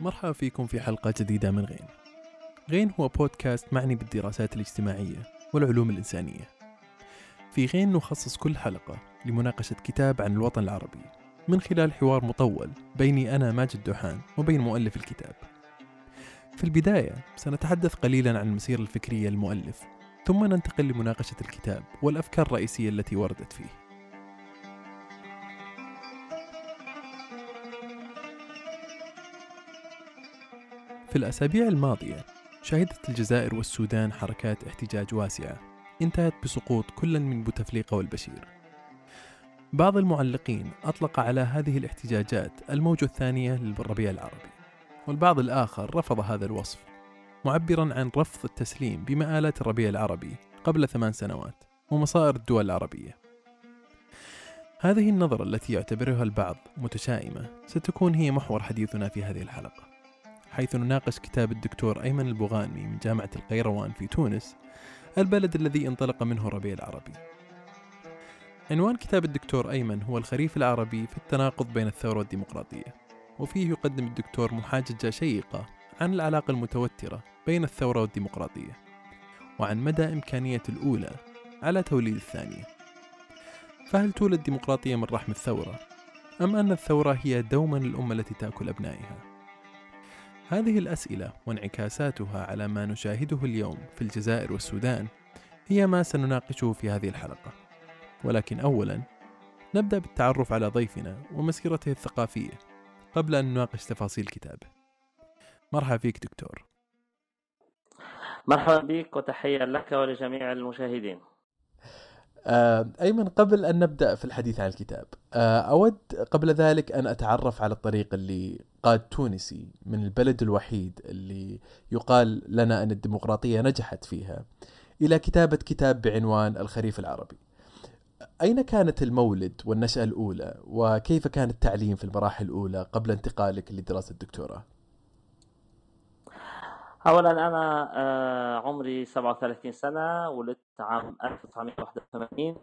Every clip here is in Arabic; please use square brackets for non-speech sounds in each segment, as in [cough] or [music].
مرحبا فيكم في حلقة جديدة من غين. غين هو بودكاست معني بالدراسات الاجتماعية والعلوم الإنسانية. في غين نخصص كل حلقة لمناقشة كتاب عن الوطن العربي من خلال حوار مطول بيني أنا ماجد دوحان وبين مؤلف الكتاب. في البداية سنتحدث قليلا عن المسيرة الفكرية للمؤلف ثم ننتقل لمناقشة الكتاب والأفكار الرئيسية التي وردت فيه. في الأسابيع الماضية شهدت الجزائر والسودان حركات احتجاج واسعة انتهت بسقوط كل من بوتفليقة والبشير. بعض المعلقين أطلق على هذه الاحتجاجات الموجة الثانية للربيع العربي والبعض الآخر رفض هذا الوصف معبرا عن رفض التسليم بمآلات الربيع العربي قبل ثمان سنوات ومصائر الدول العربية. هذه النظرة التي يعتبرها البعض متشائمة ستكون هي محور حديثنا في هذه الحلقة. حيث نناقش كتاب الدكتور أيمن البغاني من جامعة القيروان في تونس البلد الذي انطلق منه الربيع العربي عنوان كتاب الدكتور أيمن هو الخريف العربي في التناقض بين الثورة والديمقراطية وفيه يقدم الدكتور محاججة شيقة عن العلاقة المتوترة بين الثورة والديمقراطية وعن مدى إمكانية الأولى على توليد الثانية فهل تولد الديمقراطية من رحم الثورة؟ أم أن الثورة هي دوما الأمة التي تأكل أبنائها؟ هذه الأسئلة وانعكاساتها على ما نشاهده اليوم في الجزائر والسودان هي ما سنناقشه في هذه الحلقة. ولكن أولا نبدأ بالتعرف على ضيفنا ومسيرته الثقافية قبل أن نناقش تفاصيل كتابه مرحبا فيك دكتور. مرحبا بك وتحية لك ولجميع المشاهدين. أيمن قبل أن نبدأ في الحديث عن الكتاب. آه، أود قبل ذلك أن أتعرف على الطريق اللي قاد تونسي من البلد الوحيد اللي يقال لنا أن الديمقراطية نجحت فيها إلى كتابة كتاب بعنوان الخريف العربي. أين كانت المولد والنشأة الأولى؟ وكيف كان التعليم في المراحل الأولى قبل انتقالك لدراسة الدكتوراه؟ اولا أنا آه، عمري 37 سنة ولدت عام 1981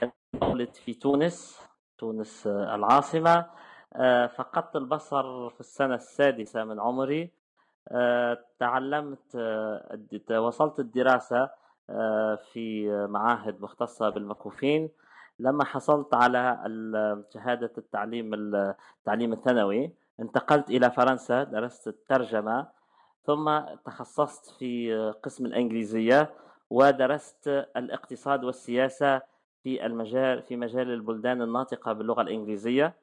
كنت ولدت في تونس تونس آه، العاصمة. آه، فقدت البصر في السنة السادسة من عمري. تعلمت وصلت الدراسة في معاهد مختصة بالمكفوفين لما حصلت على شهادة التعليم التعليم الثانوي انتقلت إلى فرنسا درست الترجمة. ثم تخصصت في قسم الإنجليزية ودرست الاقتصاد والسياسة في المجال في مجال البلدان الناطقة باللغة الإنجليزية.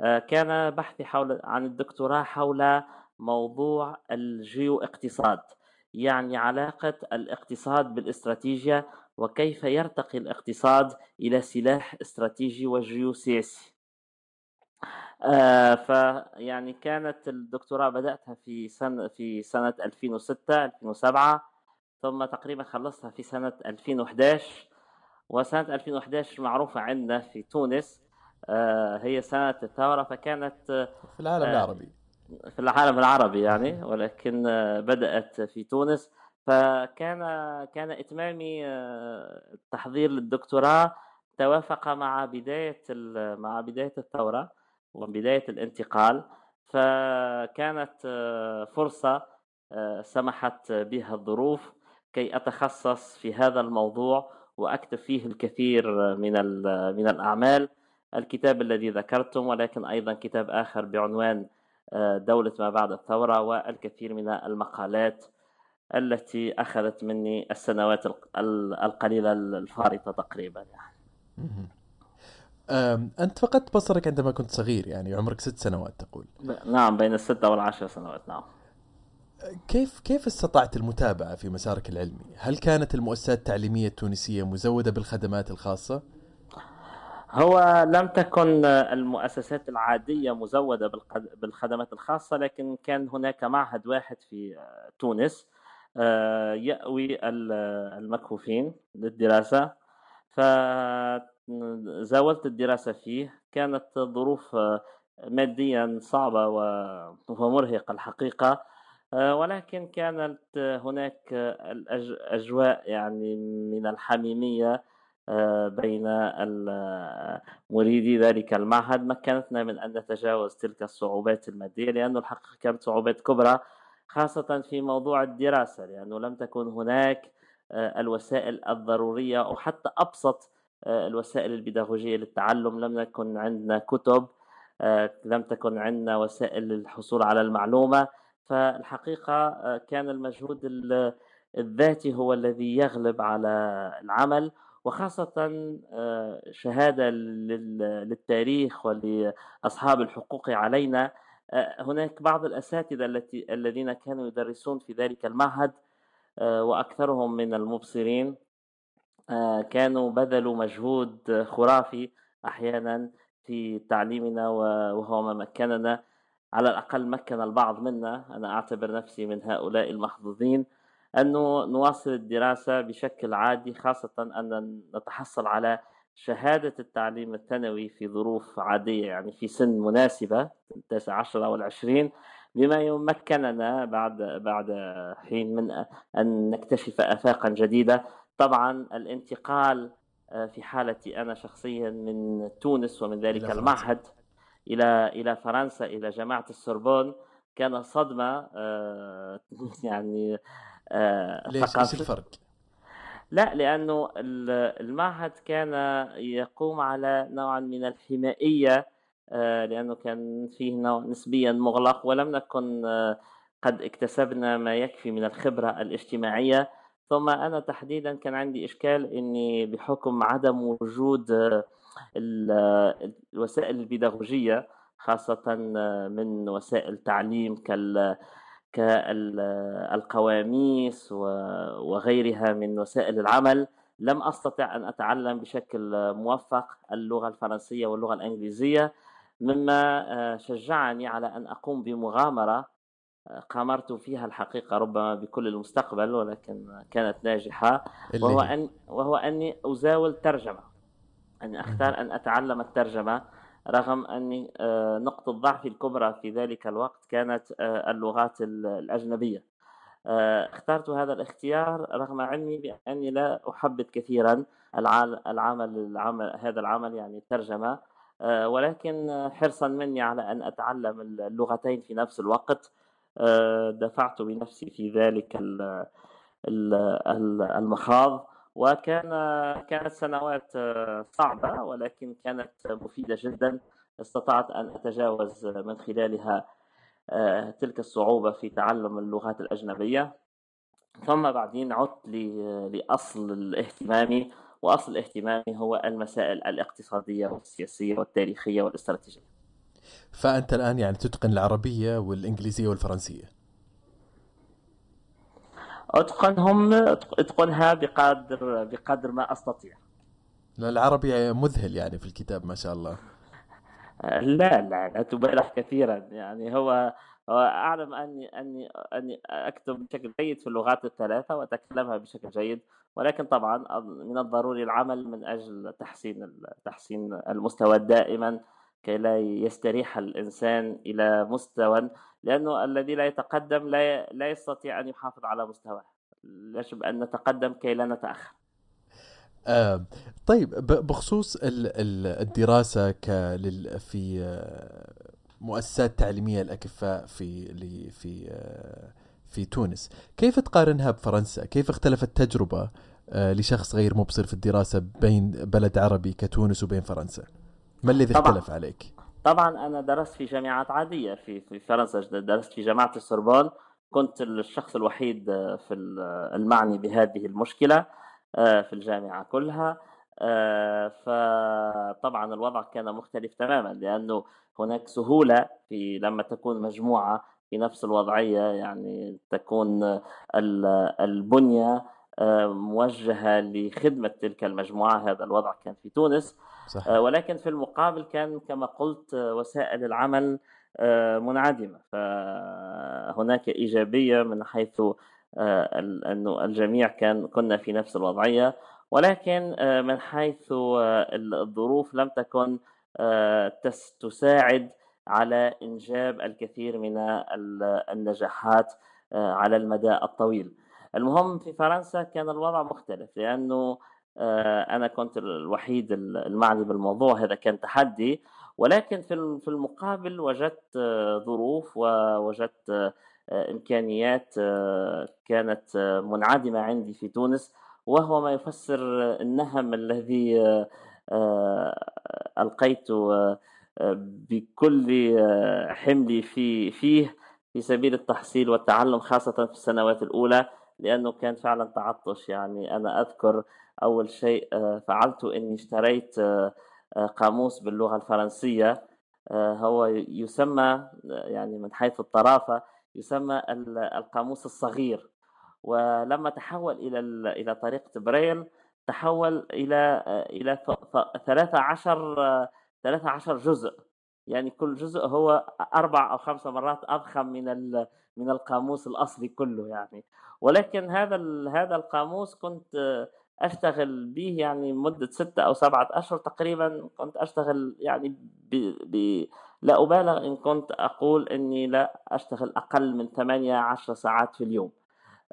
آه، كان بحثي حول عن الدكتوراه حول موضوع الجيو اقتصاد يعني علاقة الاقتصاد بالاستراتيجية وكيف يرتقي الاقتصاد إلى سلاح استراتيجي وجيوسياسي. آه فيعني كانت الدكتوراه بدأتها في سنة في سنة 2006 2007 ثم تقريبا خلصتها في سنة 2011 وسنة 2011 معروفة عندنا في تونس آه هي سنة الثورة فكانت في العالم آه العربي. في العالم العربي يعني ولكن بدأت في تونس. فكان كان إتمامي التحضير للدكتوراه توافق مع بداية مع بداية الثورة. وبداية الانتقال فكانت آه، فرصة آه، سمحت بها الظروف كي أتخصص في هذا الموضوع وأكتب فيه الكثير من من الأعمال الكتاب الذي ذكرتم ولكن أيضا كتاب آخر بعنوان آه، دولة ما بعد الثورة والكثير من المقالات التي أخذت مني السنوات القليلة الفارطة تقريبا يعني. أنت فقدت بصرك عندما كنت صغير يعني عمرك ست سنوات تقول نعم بين الستة والعشر سنوات نعم كيف كيف استطعت المتابعة في مسارك العلمي؟ هل كانت المؤسسات التعليمية التونسية مزودة بالخدمات الخاصة؟ هو لم تكن المؤسسات العادية مزودة بالخدمات الخاصة لكن كان هناك معهد واحد في تونس آه، يأوي المكفوفين للدراسة ف زاولت الدراسة فيه كانت ظروف آه، ماديا صعبة ومرهقة الحقيقة آه، ولكن كانت هناك الأجواء يعني من الحميمية بين مريدي ذلك المعهد. مكنتنا من أن نتجاوز تلك الصعوبات المادية لأن الحقيقة كانت صعوبات كبرى خاصة في موضوع الدراسة لأنه لم تكن هناك الوسائل الضرورية أو حتى أبسط الوسائل البيداغوجية للتعلم لم يكن عندنا كتب لم تكن عندنا وسائل للحصول على المعلومة. فالحقيقة كان المجهود الذاتي هو الذي يغلب على العمل وخاصة شهادة للتاريخ ولأصحاب الحقوق علينا. هناك بعض الأساتذة الذين كانوا يدرسون في ذلك المعهد وأكثرهم من المبصرين. كانوا بذلوا مجهود خرافي أحيانا في تعليمنا وهو ما مكننا. على الأقل مكن البعض منا. أنا أعتبر نفسي من هؤلاء المحظوظين. أنه نواصل الدراسة بشكل عادي خاصة أن نتحصل على شهادة التعليم الثانوي في ظروف عادية يعني في سن مناسبة التاسع عشر أو العشرين بما يمكننا بعد بعد حين من أن نكتشف آفاقا جديدة. طبعا الانتقال آه، في حالتي أنا شخصيا من تونس ومن ذلك المعهد إلى إلى فرنسا إلى جامعة السوربون. كان صدمة آه، [laughs] يعني آه، ليش؟ إيش الفرق؟ لا لأنه المعهد كان يقوم على نوع من الحمائية لأنه كان فيه نوع نسبيا مغلق ولم نكن قد اكتسبنا ما يكفي من الخبرة الاجتماعية. ثم أنا تحديدا كان عندي إشكال إني بحكم عدم وجود آه، الوسائل البيداغوجية خاصة آه، من وسائل تعليم كال كالقواميس وغيرها من وسائل العمل لم أستطع أن أتعلم بشكل موفق اللغة الفرنسية واللغة الإنجليزية مما آه، شجعني على أن أقوم بمغامرة قامرت فيها الحقيقة ربما بكل المستقبل ولكن كانت ناجحة. وهو أن وهو أني أزاول ترجمة أني أختار أن أتعلم الترجمة رغم أني آه، نقطة ضعفي الكبرى في ذلك الوقت كانت آه، اللغات الأجنبية. آه، اخترت هذا الاختيار رغم علمي بأني لا أحبذ كثيرا العمل, العمل هذا العمل يعني الترجمة. ولكن حرصا مني على أن أتعلم اللغتين في نفس الوقت. دفعت بنفسي في ذلك المخاض وكان كانت سنوات آه، صعبة ولكن كانت مفيدة جدا. استطعت أن أتجاوز من خلالها آه، تلك الصعوبة في تعلم اللغات الأجنبية. ثم بعدين عدت لأصل الاهتمام وأصل اهتمامي هو المسائل الاقتصادية والسياسية والتاريخية والاستراتيجية. فأنت الآن يعني تتقن العربية والإنجليزية والفرنسية. أتقنهم أتقنها بقدر بقدر ما أستطيع. العربي مذهل يعني في الكتاب ما شاء الله. لا لا لا تبالغ كثيرا. يعني هو أعلم أني أني أني أكتب بشكل جيد في اللغات الثلاثة وأتكلمها بشكل جيد. ولكن طبعا من الضروري العمل من أجل تحسين تحسين المستوى دائما. كي لا يستريح الإنسان إلى مستوى لأنه الذي لا يتقدم لا لا يستطيع أن يحافظ على مستواه. يجب أن نتقدم كي لا نتأخر. آه طيب بخصوص الدراسة في آه، مؤسسات تعليمية الأكفاء في في آه، في تونس كيف تقارنها بفرنسا؟ كيف اختلفت التجربة آه، لشخص غير مبصر في الدراسة بين بلد عربي كتونس وبين فرنسا؟ ما الذي اختلف عليك؟ طبعا أنا درست في جامعات عادية في في فرنسا درست في جامعة السوربون. كنت الشخص الوحيد في المعني بهذه المشكلة آه، في الجامعة كلها. آه، فطبعا الوضع كان مختلف تماما لأنه هناك سهولة في لما تكون مجموعة في نفس الوضعية يعني تكون البنية آه، موجهة لخدمة تلك المجموعة. هذا الوضع كان في تونس. صح. آه، ولكن في المقابل كان كما قلت آه، وسائل العمل منعدمة. فهناك إيجابية من حيث أنه الجميع كان كنا في نفس الوضعية. ولكن من حيث الظروف لم تكن تساعد على إنجاب الكثير من النجاحات على المدى الطويل. المهم في فرنسا كان الوضع مختلف لأنه أنا كنت الوحيد المعني بالموضوع هذا كان تحدي. ولكن في المقابل وجدت ظروف ووجدت إمكانيات كانت منعدمة عندي في تونس. وهو ما يفسر النهم الذي ألقيت بكل حملي في فيه في سبيل التحصيل والتعلم خاصة في السنوات الأولى لأنه كان فعلا تعطش. يعني أنا أذكر أول شيء فعلته أني اشتريت قاموس باللغة الفرنسية. هو يسمى يعني من حيث الطرافة يسمى القاموس الصغير. ولما تحول إلى إلى طريقة بريل تحول إلى إلى 13 13 جزء. يعني كل جزء هو أربع أو خمس مرات أضخم من من القاموس الأصلي كله يعني. ولكن هذا هذا القاموس كنت أشتغل به يعني مدة ستة أو سبعة أشهر تقريبا. كنت أشتغل يعني ب... ب... لا أبالغ إن كنت أقول أني لا أشتغل أقل من ثمانية عشر ساعات في اليوم.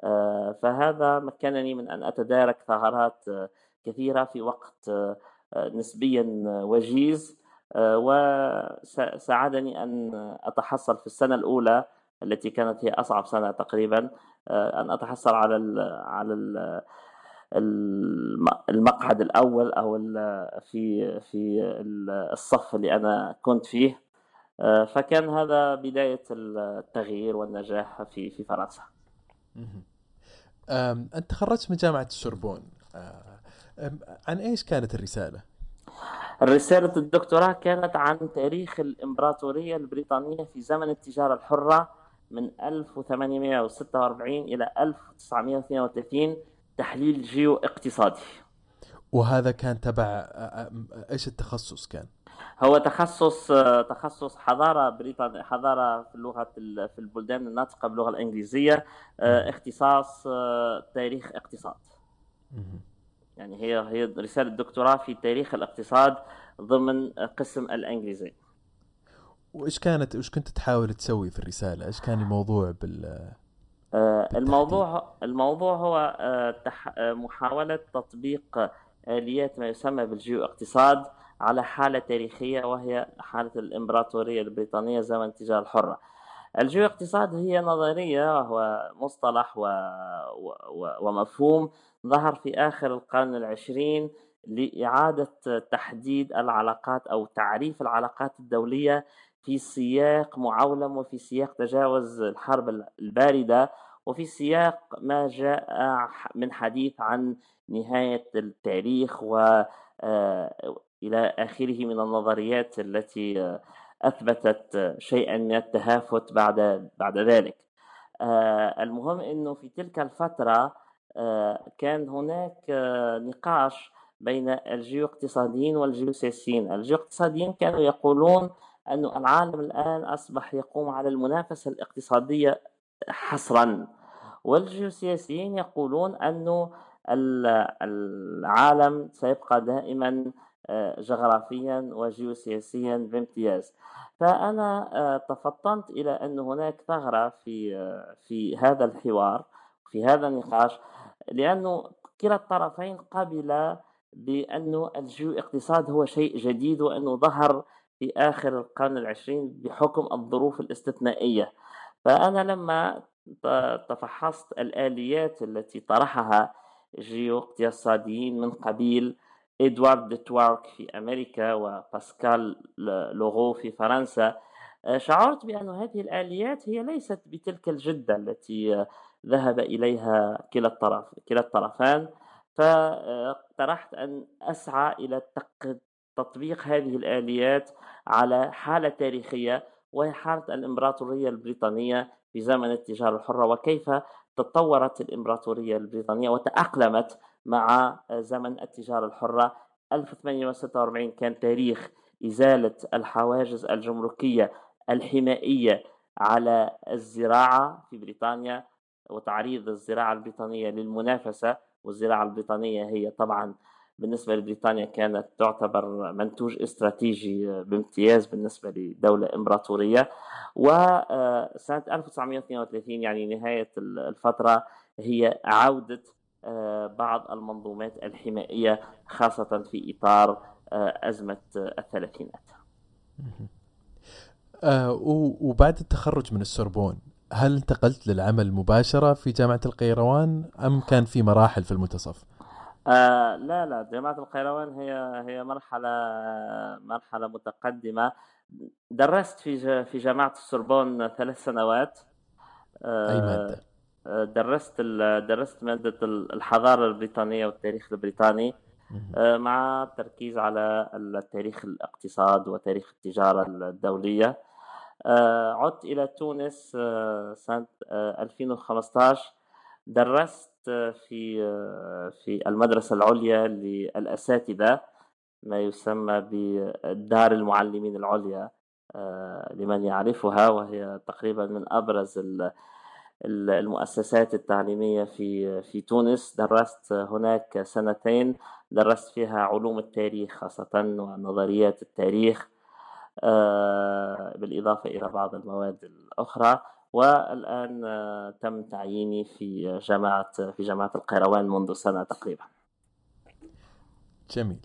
آه، فهذا مكنني من أن أتدارك ثغرات كثيرة في وقت نسبيا وجيز. آه، وساعدني أن أتحصل في السنة الأولى التي كانت هي أصعب سنة تقريبا. آه، أن أتحصل على ال على ال المقعد الأول أو في في الصف اللي أنا كنت فيه آه، فكان هذا بداية التغيير والنجاح في في فرنسا. أنت تخرجت من جامعة السوربون عن إيش كانت الرسالة؟ رسالة الدكتوراه كانت عن تاريخ الإمبراطورية البريطانية في زمن التجارة الحرة من 1846 إلى 1932 تحليل جيو اقتصادي وهذا كان تبع إيش التخصص كان؟ هو تخصص تخصص حضارة بريطانيا حضارة في اللغة في البلدان الناطقة باللغة الإنجليزية اختصاص تاريخ اقتصاد. يعني هي هي رسالة دكتوراه في تاريخ الاقتصاد ضمن قسم الإنجليزي وإيش كانت إيش كنت تحاول تسوي في الرسالة؟ إيش كان الموضوع بال الموضوع الموضوع هو آه آه محاولة تطبيق آليات ما يسمى بالجيو اقتصاد على حالة تاريخية وهي حالة الإمبراطورية البريطانية زمن التجارة الحرة. الجيو اقتصاد هي نظرية وهو مصطلح و... و... ومفهوم ظهر في آخر القرن العشرين لإعادة تحديد العلاقات أو تعريف العلاقات الدولية في سياق معولم وفي سياق تجاوز الحرب الباردة وفي سياق ما جاء من حديث عن نهاية التاريخ و آه، إلى آخره من النظريات التي أثبتت شيئا من التهافت بعد بعد ذلك. آه، المهم أنه في تلك الفترة آه، كان هناك آه، نقاش بين الجيو اقتصاديين والجيو سياسيين الجيو اقتصاديين كانوا يقولون أن العالم الآن أصبح يقوم على المنافسة الاقتصادية حصرا. والجيوسياسيين يقولون أن العالم سيبقى دائما آه، جغرافيا وجيوسياسيا بامتياز. فأنا تفطنت إلى أن هناك ثغرة في في هذا الحوار في هذا النقاش لأنه كلا الطرفين قبل بأنه الجيو اقتصاد هو شيء جديد وأنه ظهر في آخر القرن العشرين بحكم الظروف الاستثنائية. فأنا لما تفحصت الآليات التي طرحها جيو اقتصاديين من قبيل إدوارد ديتوارك في أمريكا وباسكال لوغو في فرنسا شعرت بأن هذه الآليات هي ليست بتلك الجدة التي ذهب إليها كلا الطرف كلا الطرفان. فاقترحت أن أسعى إلى تطبيق هذه الآليات على حالة تاريخية وهي حالة الإمبراطورية البريطانية في زمن التجارة الحرة وكيف تطورت الإمبراطورية البريطانية وتأقلمت مع زمن التجارة الحرة. 1846 كان تاريخ إزالة الحواجز الجمركية الحمائية على الزراعة في بريطانيا وتعريض الزراعة البريطانية للمنافسة والزراعة البريطانية هي طبعا بالنسبة لبريطانيا كانت تعتبر منتوج استراتيجي بامتياز بالنسبة لدولة إمبراطورية. وسنة 1932 يعني نهاية الفترة هي عودة بعض المنظومات الحمائية خاصة في إطار أزمة الثلاثينات. وبعد التخرج من السوربون هل انتقلت للعمل مباشرة في جامعة القيروان أم كان في مراحل في المنتصف؟ آه لا لا جامعة القيروان هي هي مرحلة مرحلة متقدمة. درست في في جامعة السوربون ثلاث سنوات. آه أي مادة؟ آه، درست درست مادة الحضارة البريطانية والتاريخ البريطاني. آه، مع التركيز على التاريخ الاقتصاد وتاريخ التجارة الدولية. آه، عدت إلى تونس آه، سنة 2015 آه، درست في في المدرسة العليا للأساتذة ما يسمى بدار المعلمين العليا لمن يعرفها وهي تقريبا من أبرز المؤسسات التعليمية في في تونس. درست هناك سنتين درست فيها علوم التاريخ خاصة ونظريات التاريخ آه، بالإضافة إلى بعض المواد الأخرى. والآن آه، تم تعييني في جامعة في جامعة القيروان منذ سنة تقريبا. جميل.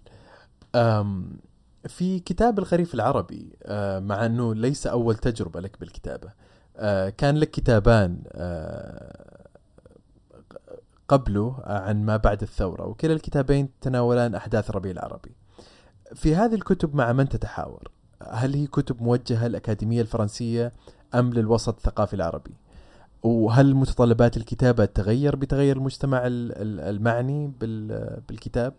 في كتاب الخريف العربي آه، مع أنه ليس أول تجربة لك بالكتابة كان لك كتابان قبله عن ما بعد الثورة وكلا الكتابين تناولان أحداث الربيع العربي. في هذه الكتب مع من تتحاور؟ هل هي كتب موجهة للأكاديمية الفرنسية؟ أم للوسط الثقافي العربي وهل متطلبات الكتابة تغير بتغير المجتمع المعني بالكتاب؟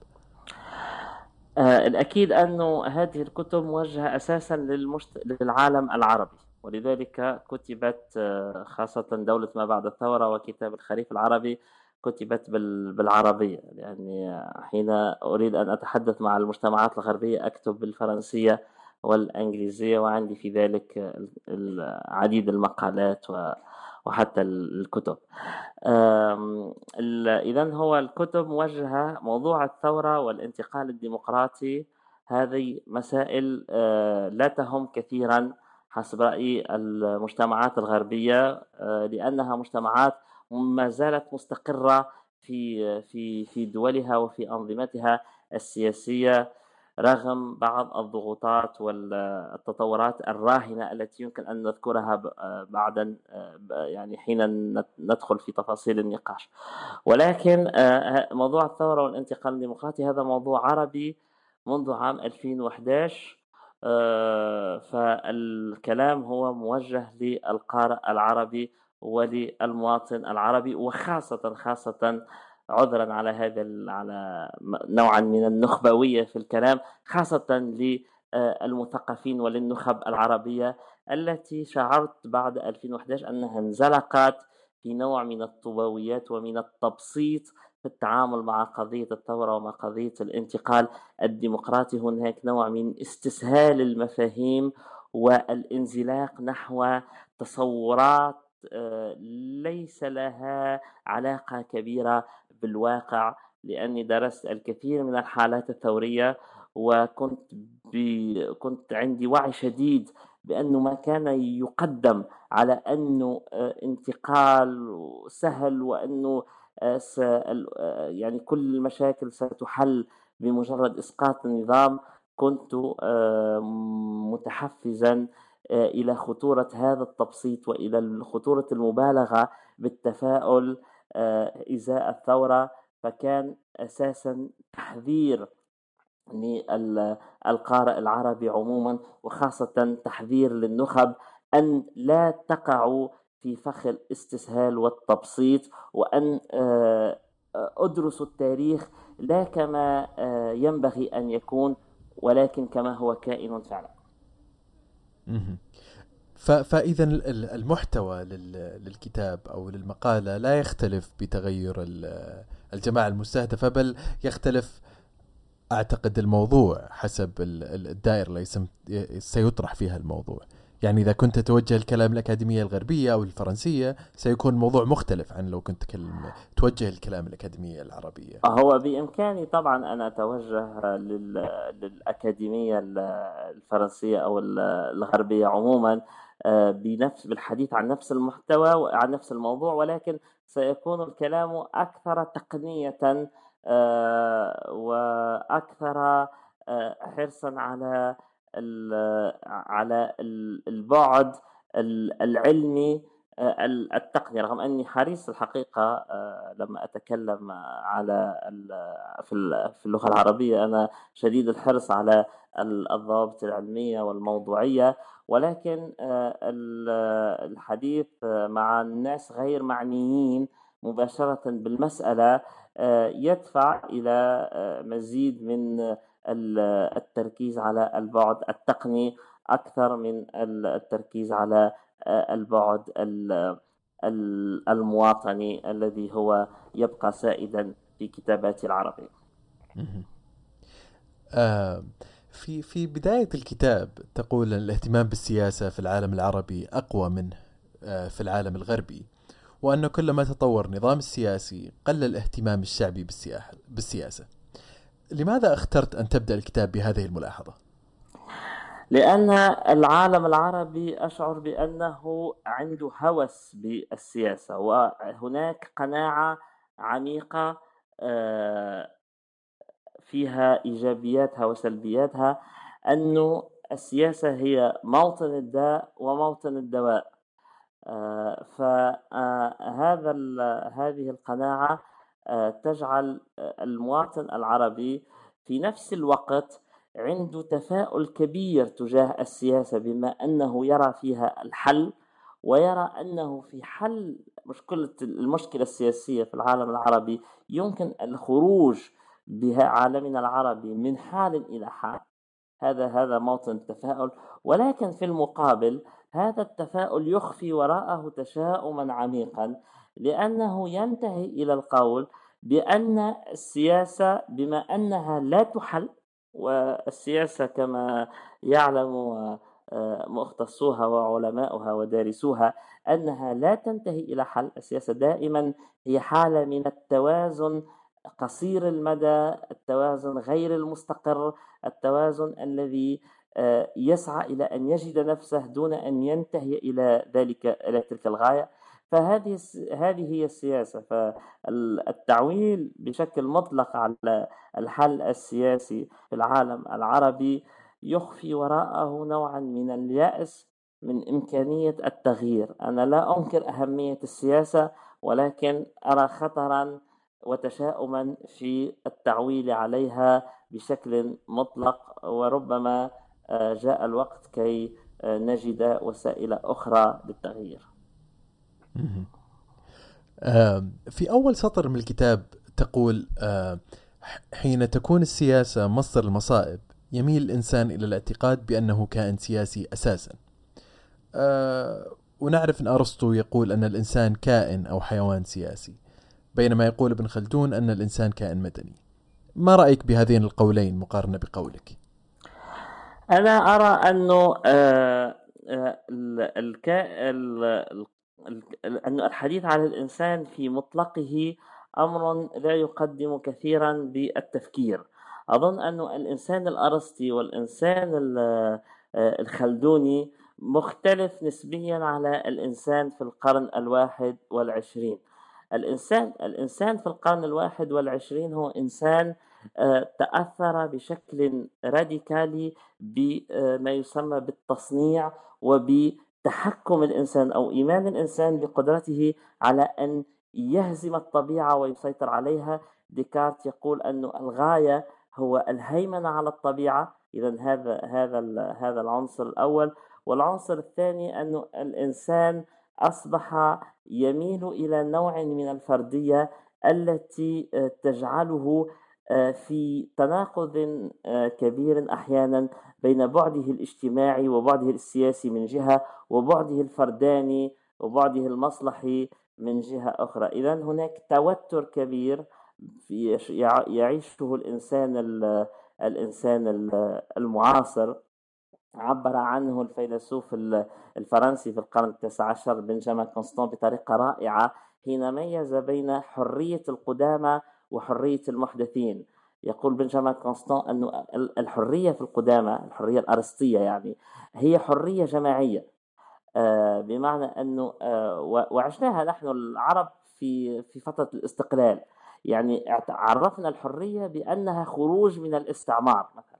آه الأكيد أنه هذه الكتب موجهة أساسا للمشت... للعالم العربي ولذلك كتبت آه، خاصة دولة ما بعد الثورة وكتاب الخريف العربي كتبت بالعربية لأني حين أريد أن أتحدث مع المجتمعات الغربية أكتب بالفرنسية والإنجليزية وعندي في ذلك العديد المقالات وحتى الكتب. إذا هو الكتب موجهة موضوع الثورة والانتقال الديمقراطي. هذه مسائل لا تهم كثيرا حسب رأيي المجتمعات الغربية لأنها مجتمعات ما زالت مستقرة في في في دولها وفي أنظمتها السياسية. رغم بعض الضغوطات والتطورات الراهنة التي يمكن أن نذكرها بعدا يعني حين ندخل في تفاصيل النقاش. ولكن آه، موضوع الثورة والانتقال الديمقراطي هذا موضوع عربي منذ عام 2011 آه، فالكلام هو موجه للقارئ العربي وللمواطن العربي وخاصة خاصة عذرا على هذا على نوعا من النخبوية في الكلام خاصة للمثقفين وللنخب العربية التي شعرت بعد 2011 أنها انزلقت في نوع من الطوبويات ومن التبسيط في التعامل مع قضية الثورة ومع قضية الانتقال الديمقراطي. هناك نوع من استسهال المفاهيم والانزلاق نحو تصورات آه، ليس لها علاقة كبيرة بالواقع لأني درست الكثير من الحالات الثورية وكنت ب... كنت عندي وعي شديد بأنه ما كان يقدم على أنه آه، انتقال سهل وأنه آه، س... آه، يعني كل المشاكل ستحل بمجرد إسقاط النظام كنت متحفزا إلى خطورة هذا التبسيط وإلى خطورة المبالغة بالتفاؤل آه، إزاء الثورة فكان أساسا تحذير للقارئ العربي عموما وخاصة تحذير للنخب أن لا تقعوا في فخ الاستسهال والتبسيط وأن آه، أدرسوا التاريخ لا كما آه، ينبغي أن يكون ولكن كما هو كائن فعلا. فإذا المحتوى للكتاب أو للمقالة لا يختلف بتغير الجماعة المستهدفة بل يختلف أعتقد الموضوع حسب الدائرة اللي سيطرح فيها الموضوع. يعني إذا كنت توجه الكلام الأكاديمية الغربية أو الفرنسية سيكون الموضوع مختلف عن لو كنت تكلم توجه الكلام الأكاديمية العربية. هو بإمكاني طبعا أن أتوجه للأكاديمية الفرنسية أو الغربية عموما بنفس بالحديث عن نفس المحتوى وعن نفس الموضوع ولكن سيكون الكلام أكثر تقنية وأكثر حرصا على على البعد العلمي آه، التقنية رغم أني حريص الحقيقة آه، لما أتكلم على في اللغة العربية أنا شديد الحرص على الضوابط العلمية والموضوعية. ولكن آه، الحديث مع الناس غير معنيين مباشرة بالمسألة يدفع إلى مزيد من التركيز على البعد التقني أكثر من التركيز على البعد المواطني الذي هو يبقى سائدا في كتابات العربي. آه في في بداية الكتاب تقول أن الاهتمام بالسياسة في العالم العربي أقوى منه آه في العالم الغربي وأن كلما تطور النظام السياسي قل الاهتمام الشعبي بالسياسة. لماذا اخترت أن تبدأ الكتاب بهذه الملاحظة؟ لأن العالم العربي أشعر بأنه عنده هوس بالسياسة وهناك قناعة عميقة آه، فيها إيجابياتها وسلبياتها أن السياسة هي موطن الداء وموطن الدواء آه، فهذا هذه القناعة تجعل المواطن العربي في نفس الوقت عنده تفاؤل كبير تجاه السياسة بما أنه يرى فيها الحل ويرى أنه في حل مشكلة المشكلة السياسية في العالم العربي. يمكن الخروج بها عالمنا العربي من حال إلى حال هذا هذا موطن التفاؤل. ولكن في المقابل هذا التفاؤل يخفي وراءه تشاؤما عميقا. لأنه ينتهي إلى القول بأن السياسة بما أنها لا تحل والسياسة كما يعلم آه، مختصوها وعلماؤها ودارسوها أنها لا تنتهي إلى حل. السياسة دائما هي حالة من التوازن قصير المدى التوازن غير المستقر التوازن الذي آه، يسعى إلى أن يجد نفسه دون أن ينتهي إلى ذلك إلى تلك الغاية. فهذه هذه هي السياسة. فالتعويل بشكل مطلق على الحل السياسي في العالم العربي يخفي وراءه نوعا من اليأس من إمكانية التغيير. أنا لا أنكر أهمية السياسة ولكن أرى خطرا وتشاؤما في التعويل عليها بشكل مطلق وربما آه، جاء الوقت كي آه، نجد وسائل أخرى للتغيير. في أول سطر من الكتاب تقول حين تكون السياسة مصدر المصائب يميل الإنسان إلى الاعتقاد بأنه كائن سياسي أساسا. ونعرف أن أرسطو يقول أن الإنسان كائن أو حيوان سياسي بينما يقول ابن خلدون أن الإنسان كائن مدني. ما رأيك بهذين القولين مقارنة بقولك؟ أنا أرى أنه الحديث عن الإنسان في مطلقه أمر لا يقدم كثيرا بالتفكير. أظن أن الإنسان الأرسطي والإنسان الخلدوني مختلف نسبيا على الإنسان في القرن الواحد والعشرين. الإنسان الإنسان في القرن الواحد والعشرين هو إنسان آه، تأثر بشكل راديكالي بما يسمى بالتصنيع وبتحكم الإنسان أو إيمان الإنسان بقدرته على أن يهزم الطبيعة ويسيطر عليها. ديكارت يقول أن الغاية هو الهيمنة على الطبيعة. إذا هذا هذا هذا العنصر الأول. والعنصر الثاني أن الإنسان أصبح يميل إلى نوع من الفردية التي تجعله في تناقض آه، كبير أحيانا بين بعده الاجتماعي وبعده السياسي من جهة وبعده الفرداني وبعده المصلحي من جهة أخرى. اذا هناك توتر كبير يعيشه الإنسان الإنسان المعاصر. عبر عنه الفيلسوف الفرنسي في القرن التاسع عشر بنجامين كونستون بطريقة رائعة حين ميز بين حرية القدامى وحرية المحدثين. يقول بنجامين كونستان أن الحرية في القدامى الحرية الأرسطية يعني هي حرية جماعية. بمعنى أنه وعشناها نحن العرب في في فترة الاستقلال. يعني عرفنا الحرية بأنها خروج من الاستعمار مثلا.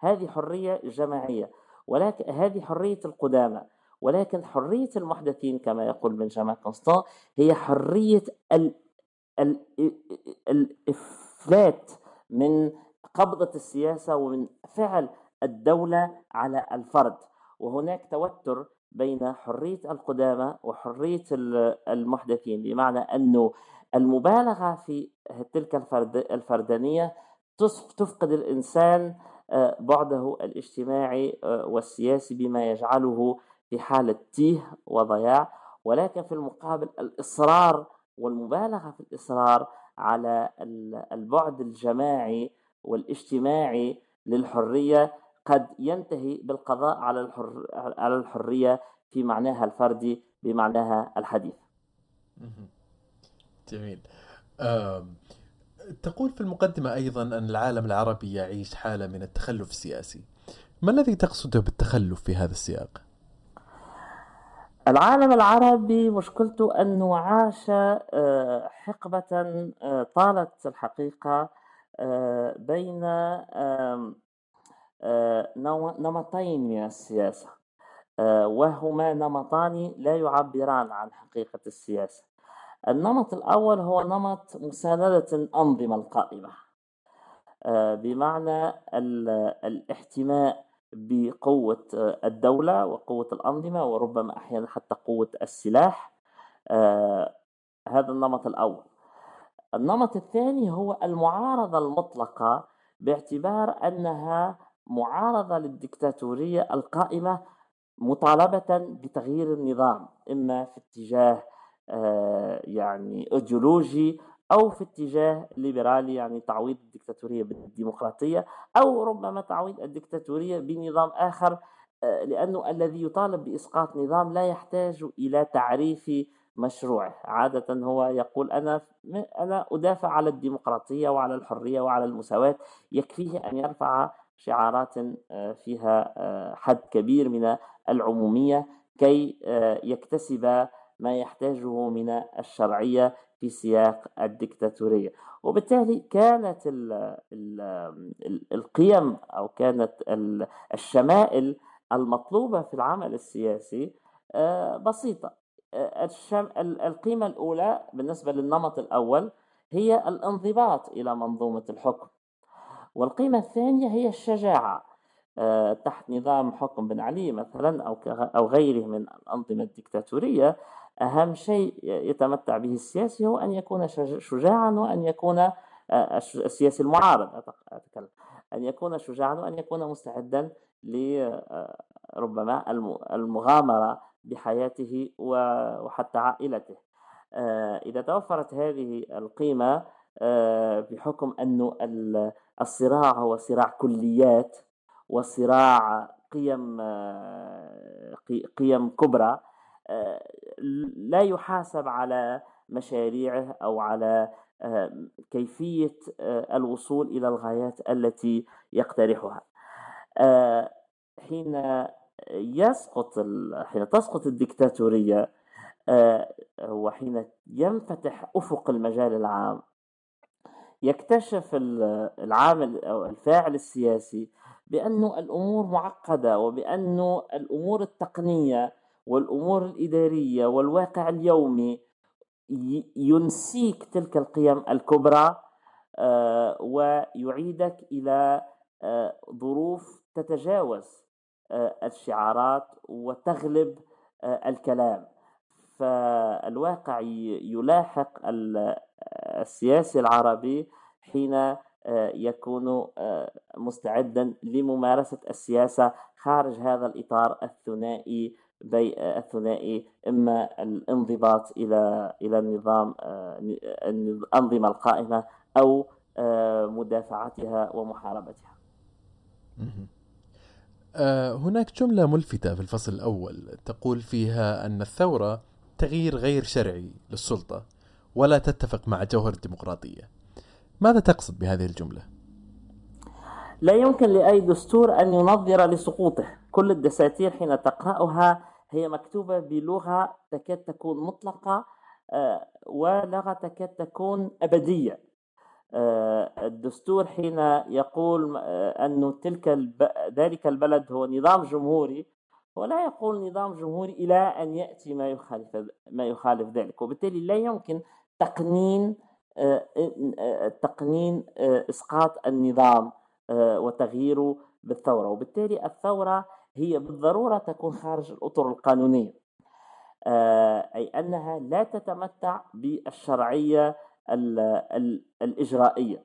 هذه حرية جماعية. ولكن هذه حرية القدامى. ولكن حرية المحدثين كما يقول بنجامين كونستان هي حرية ال ال الإفلات من قبضة السياسة ومن فعل الدولة على الفرد. وهناك توتر بين حرية القدامى وحرية المحدثين بمعنى أنه المبالغة في تلك الفرد الفردانية تفقد الإنسان آه، بعده الاجتماعي آه، والسياسي بما يجعله في حالة تيه وضياع. ولكن في المقابل الإصرار والمبالغة في الإصرار على البعد الجماعي والاجتماعي للحرية قد ينتهي بالقضاء على الحر على الحرية في معناها الفردي بمعناها الحديث. جميل. تقول في المقدمة أيضا أن العالم العربي يعيش حالة من التخلف السياسي. ما الذي تقصده بالتخلف في هذا السياق؟ العالم العربي مشكلته أنه عاش آه، حقبة آه، طالت الحقيقة آه، بين نمطين من السياسة وهما نمطان لا يعبران عن حقيقة السياسة. النمط الأول هو نمط مساندة الأنظمة القائمة بمعنى الاحتماء بقوة الدولة وقوة الأنظمة وربما أحيانا حتى قوة السلاح آه، هذا النمط الأول. النمط الثاني هو المعارضة المطلقة باعتبار أنها معارضة للدكتاتورية القائمة مطالبة بتغيير النظام إما في اتجاه آه، يعني ايديولوجي أو في اتجاه ليبرالي يعني تعويض الدكتاتورية بالديمقراطية أو ربما تعويض الدكتاتورية بنظام آخر آه، لأنه الذي يطالب بإسقاط نظام لا يحتاج إلى تعريف مشروعه. عادة هو يقول أنا أنا أدافع على الديمقراطية وعلى الحرية وعلى المساواة. يكفيه أن يرفع شعارات آه، فيها آه، حد كبير من العمومية كي يكتسب ما يحتاجه من الشرعية في سياق الدكتاتورية. وبالتالي كانت ال ال القيم أو كانت الشمائل المطلوبة في العمل السياسي آه، بسيطة. آه، القيمة الأولى بالنسبة للنمط الأول هي الانضباط إلى منظومة الحكم. والقيمة الثانية هي الشجاعة آه، تحت نظام حكم بن علي مثلا أو غيره من الأنظمة الدكتاتورية أهم شيء يتمتع به السياسي هو أن يكون شجاعا وأن يكون آه، السياسي المعارض أتكلم. أن يكون شجاعا وأن يكون مستعدا لربما آه، المغامرة بحياته وحتى عائلته. آه، إذا توفرت هذه القيمة بحكم أن الصراع هو صراع كليات وصراع قيم قيم كبرى لا يحاسب على مشاريعه أو على آه، كيفية آه، الوصول إلى الغايات التي يقترحها. آه، حين يسقط حين تسقط الدكتاتورية وحين ينفتح أفق المجال العام يكتشف العامل أو الفاعل السياسي بأنه الأمور معقدة وبأنه الأمور التقنية والأمور الإدارية والواقع اليومي ينسيك تلك القيم الكبرى آه، ويعيدك إلى آه، ظروف تتجاوز آه، الشعارات وتغلب الكلام. فالواقع يلاحق السياسي العربي حين يكون مستعدا لممارسة السياسة خارج هذا الإطار الثنائي الثنائي إما الانضباط إلى إلى النظام آه، الأنظمة القائمة أو آه، مدافعتها ومحاربتها. آه، هناك جملة ملفتة في الفصل الأول تقول فيها أن الثورة تغيير غير شرعي للسلطة ولا تتفق مع جوهر الديمقراطية. ماذا تقصد بهذه الجملة؟ لا يمكن لأي دستور أن ينظر لسقوطه، كل الدساتير حين تقرأها هي مكتوبة بلغة تكاد تكون مطلقة ولغة تكاد تكون أبدية. الدستور حين يقول أن تلك الب... ذلك البلد هو نظام جمهوري ولا يقول نظام جمهوري إلى أن يأتي ما يخالف ما يخالف ذلك. وبالتالي لا يمكن تقنين تقنين إسقاط النظام وتغييره بالثورة. وبالتالي الثورة هي بالضرورة تكون خارج الأطر القانونية أي أنها لا تتمتع بالشرعية الإجرائية.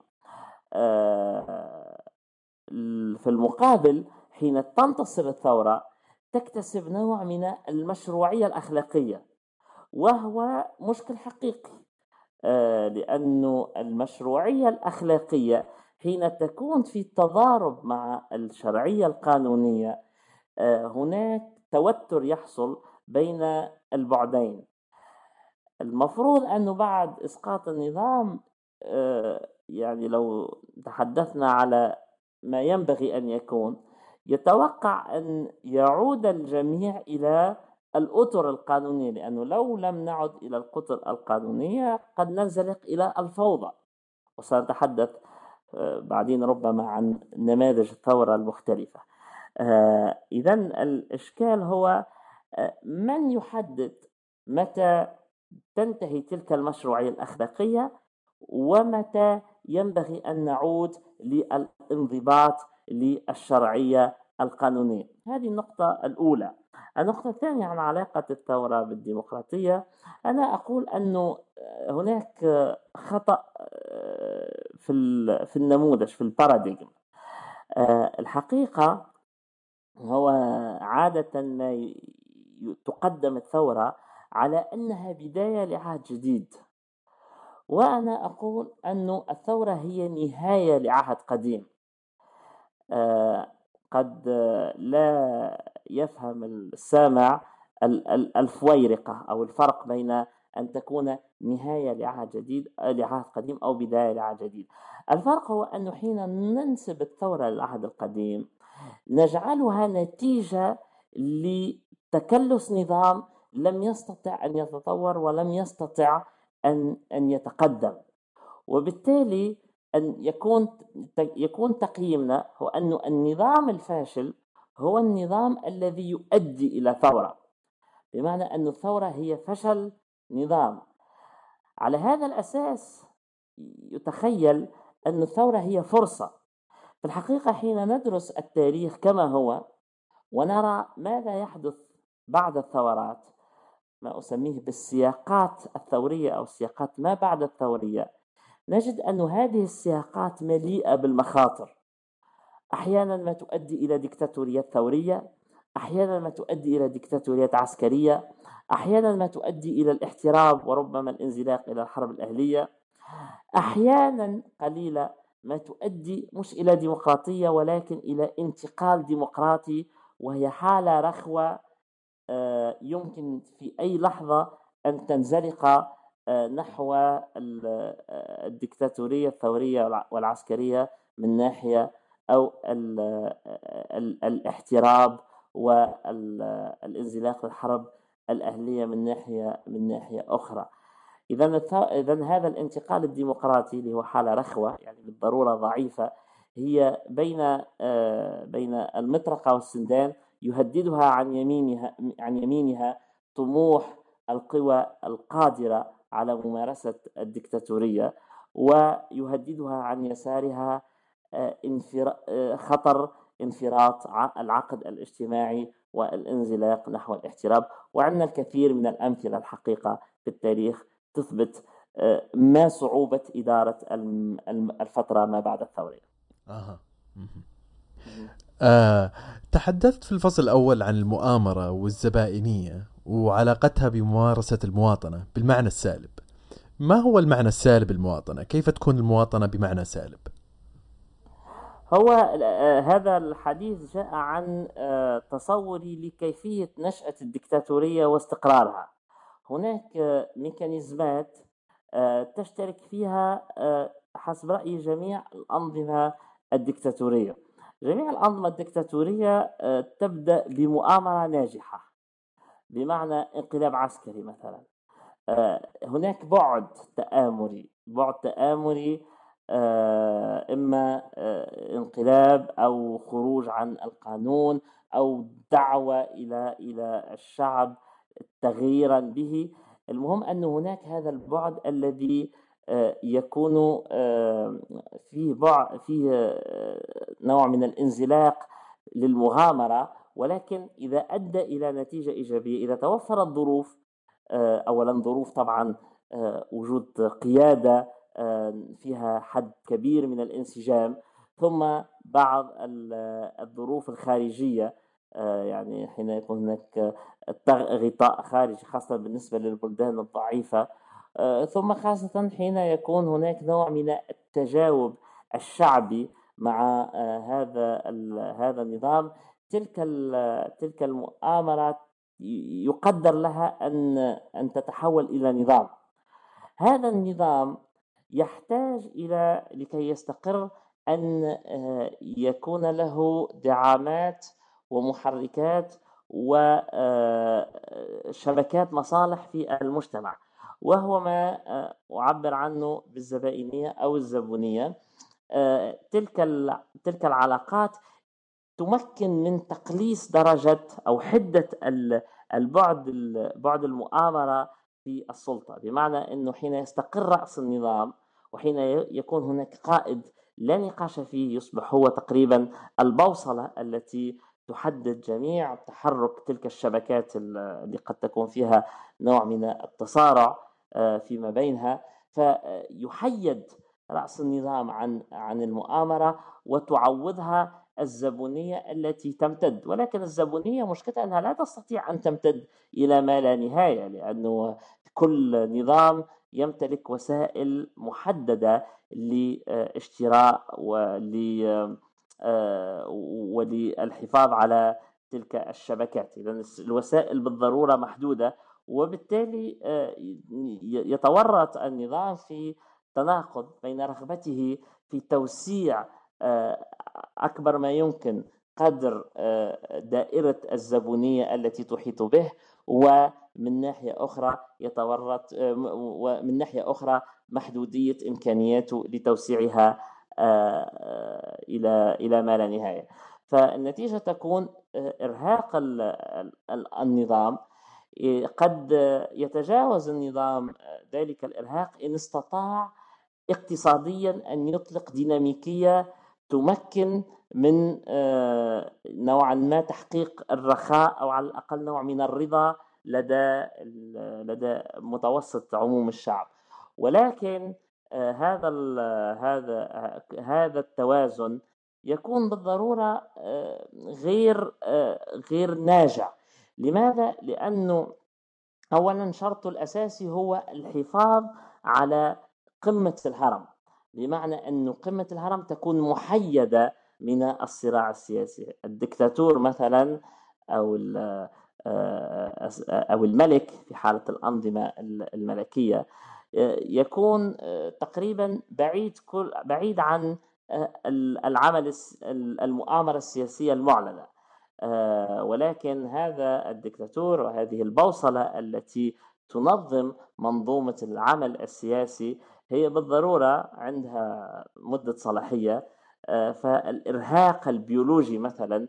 في المقابل حين تنتصر الثورة تكتسب نوع من المشروعية الأخلاقية وهو مشكل حقيقي آه، لأن المشروعية الأخلاقية حين تكون في تضارب مع الشرعية القانونية آه، هناك توتر يحصل بين البعدين. المفروض أنه بعد إسقاط النظام آه، يعني لو تحدثنا على ما ينبغي أن يكون يتوقع أن يعود الجميع إلى الأطر القانونية لأنه لو لم نعد إلى الأطر القانونية قد ننزلق إلى الفوضى. وسنتحدث آه، بعدين ربما عن نماذج الثورة المختلفة. آه، إذا الإشكال هو آه، من يحدد متى تنتهي تلك المشروعية الأخلاقية ومتى ينبغي أن نعود للانضباط للشرعية القانونية؟ هذه النقطة الأولى. النقطة الثانية عن علاقة الثورة بالديمقراطية. أنا أقول أنه هناك خطأ في في النموذج في الباراديجم الحقيقة هو عادة ما تقدم الثورة على أنها بداية لعهد جديد. وأنا أقول أن الثورة هي نهاية لعهد قديم. آه، قد لا يفهم السامع الفويرقة أو الفرق بين أن تكون نهاية لعهد جديد لعهد قديم أو بداية لعهد جديد. الفرق هو أنه حين ننسب الثورة للعهد القديم نجعلها نتيجة لتكلس نظام لم يستطع أن يتطور ولم يستطع أن أن يتقدم. وبالتالي أن يكون يكون تقييمنا هو أن النظام الفاشل هو النظام الذي يؤدي إلى ثورة. بمعنى أن الثورة هي فشل نظام. على هذا الأساس يتخيل أن الثورة هي فرصة. في الحقيقة حين ندرس التاريخ كما هو ونرى ماذا يحدث بعد الثورات ما أسميه بالسياقات الثورية أو السياقات ما بعد الثورية نجد أن هذه السياقات مليئة بالمخاطر. أحيانا ما تؤدي إلى ديكتاتوريات ثورية أحيانا ما تؤدي إلى ديكتاتوريات عسكرية أحيانا ما تؤدي إلى الاحتراب وربما الانزلاق إلى الحرب الأهلية. أحيانا قليلة ما تؤدي مش إلى ديمقراطية ولكن إلى انتقال ديمقراطي وهي حالة رخوة آه، يمكن في أي لحظة أن تنزلق آه، نحو آه، الدكتاتورية الثورية والعسكرية من ناحية أو الاحتراب والانزلاق للحرب الأهلية من ناحية من ناحية أخرى. إذا إذا هذا الانتقال الديمقراطي اللي هو حالة رخوة يعني بالضرورة ضعيفة هي بين بين المطرقة والسندان يهددها عن يمينها عن يمينها طموح القوى القادرة على ممارسة الدكتاتورية ويهددها عن يسارها آه، آه، خطر انفراط العقد الاجتماعي والانزلاق نحو الاحتراب وعندنا الكثير من الأمثلة الحقيقة في التاريخ تثبت آه، ما صعوبة إدارة الفترة ما بعد الثورة أها. آه، تحدثت في الفصل الأول عن المؤامرة والزبائنية وعلاقتها بممارسة المواطنة بالمعنى السالب ما هو المعنى السالب المواطنة؟ كيف تكون المواطنة بمعنى سالب؟ هو آه، هذا الحديث جاء عن آه، تصوري لكيفية نشأة الدكتاتورية واستقرارها هناك آه، ميكانيزمات تشترك فيها حسب رأي جميع الأنظمة الدكتاتورية. جميع الأنظمة الدكتاتورية تبدأ بمؤامرة ناجحة بمعنى انقلاب عسكري مثلا. آه، هناك بعد تآمري بعد تآمري آه، إما آه، انقلاب أو خروج عن القانون أو دعوة إلى إلى الشعب تغييرا به. المهم أن هناك هذا البعد الذي يكون فيه بعد فيه نوع من الانزلاق للمغامرة. ولكن إذا أدى إلى نتيجة إيجابية إذا توفرت ظروف آه، أولا ظروف طبعا آه، وجود قيادة آه، فيها حد كبير من الانسجام ثم بعض الظروف الخارجية. يعني حين يكون هناك غطاء خارجي خاصة بالنسبة للبلدان الضعيفة. ثم خاصة حين يكون هناك نوع من التجاوب الشعبي مع هذا هذا النظام. تلك تلك المؤامرة يقدر لها أن أن تتحول إلى نظام. هذا النظام يحتاج إلى لكي يستقر أن آه، يكون له دعامات ومحركات وشبكات آه، مصالح في المجتمع. وهو ما آه، أعبر عنه بالزبائنية أو الزبونية. تلك تلك العلاقات تمكن من تقليص درجة أو حدة البعد بعد المؤامرة في السلطة. بمعنى أنه حين يستقر رأس النظام وحين يكون هناك قائد لا نقاش فيه يصبح هو تقريبا البوصلة التي تحدد جميع تحرك تلك الشبكات اللي قد تكون فيها نوع من التصارع آه، فيما بينها. فيحيد رأس النظام عن عن المؤامرة وتعوضها الزبونية التي تمتد. ولكن الزبونية مشكلتها أنها لا تستطيع أن تمتد إلى ما لا نهاية لأنه كل نظام يمتلك وسائل محددة لاشتراء وللحفاظ على تلك الشبكات. إذا الوسائل بالضرورة محدودة وبالتالي يتورط النظام في تناقض بين رغبته في توسيع أكبر ما يمكن قدر آه، دائرة الزبونية التي تحيط به ومن ناحية أخرى يتورط آه، ومن ناحية أخرى محدودية إمكانياته لتوسيعها آه، إلى إلى ما لا نهاية. فالنتيجة تكون إرهاق النظام. قد يتجاوز النظام ذلك الإرهاق إن استطاع اقتصاديا أن يطلق ديناميكية تمكن من آه، نوعا ما تحقيق الرخاء أو على الأقل نوع من الرضا لدى لدى متوسط عموم الشعب. ولكن آه، هذا هذا هذا التوازن يكون بالضرورة غير غير ناجع. لماذا؟ لأنه اولا شرطه الأساسي هو الحفاظ على قمة الهرم. بمعنى أن قمة الهرم تكون محيدة من الصراع السياسي. الدكتاتور مثلا أو أو الملك في حالة الأنظمة الملكية يكون آه، تقريبا بعيد كل بعيد عن العمل المؤامرة السياسية المعلنة. ولكن هذا الدكتاتور وهذه البوصلة التي تنظم منظومة العمل السياسي هي بالضرورة عندها مدة صلاحية. آه، فالإرهاق البيولوجي مثلا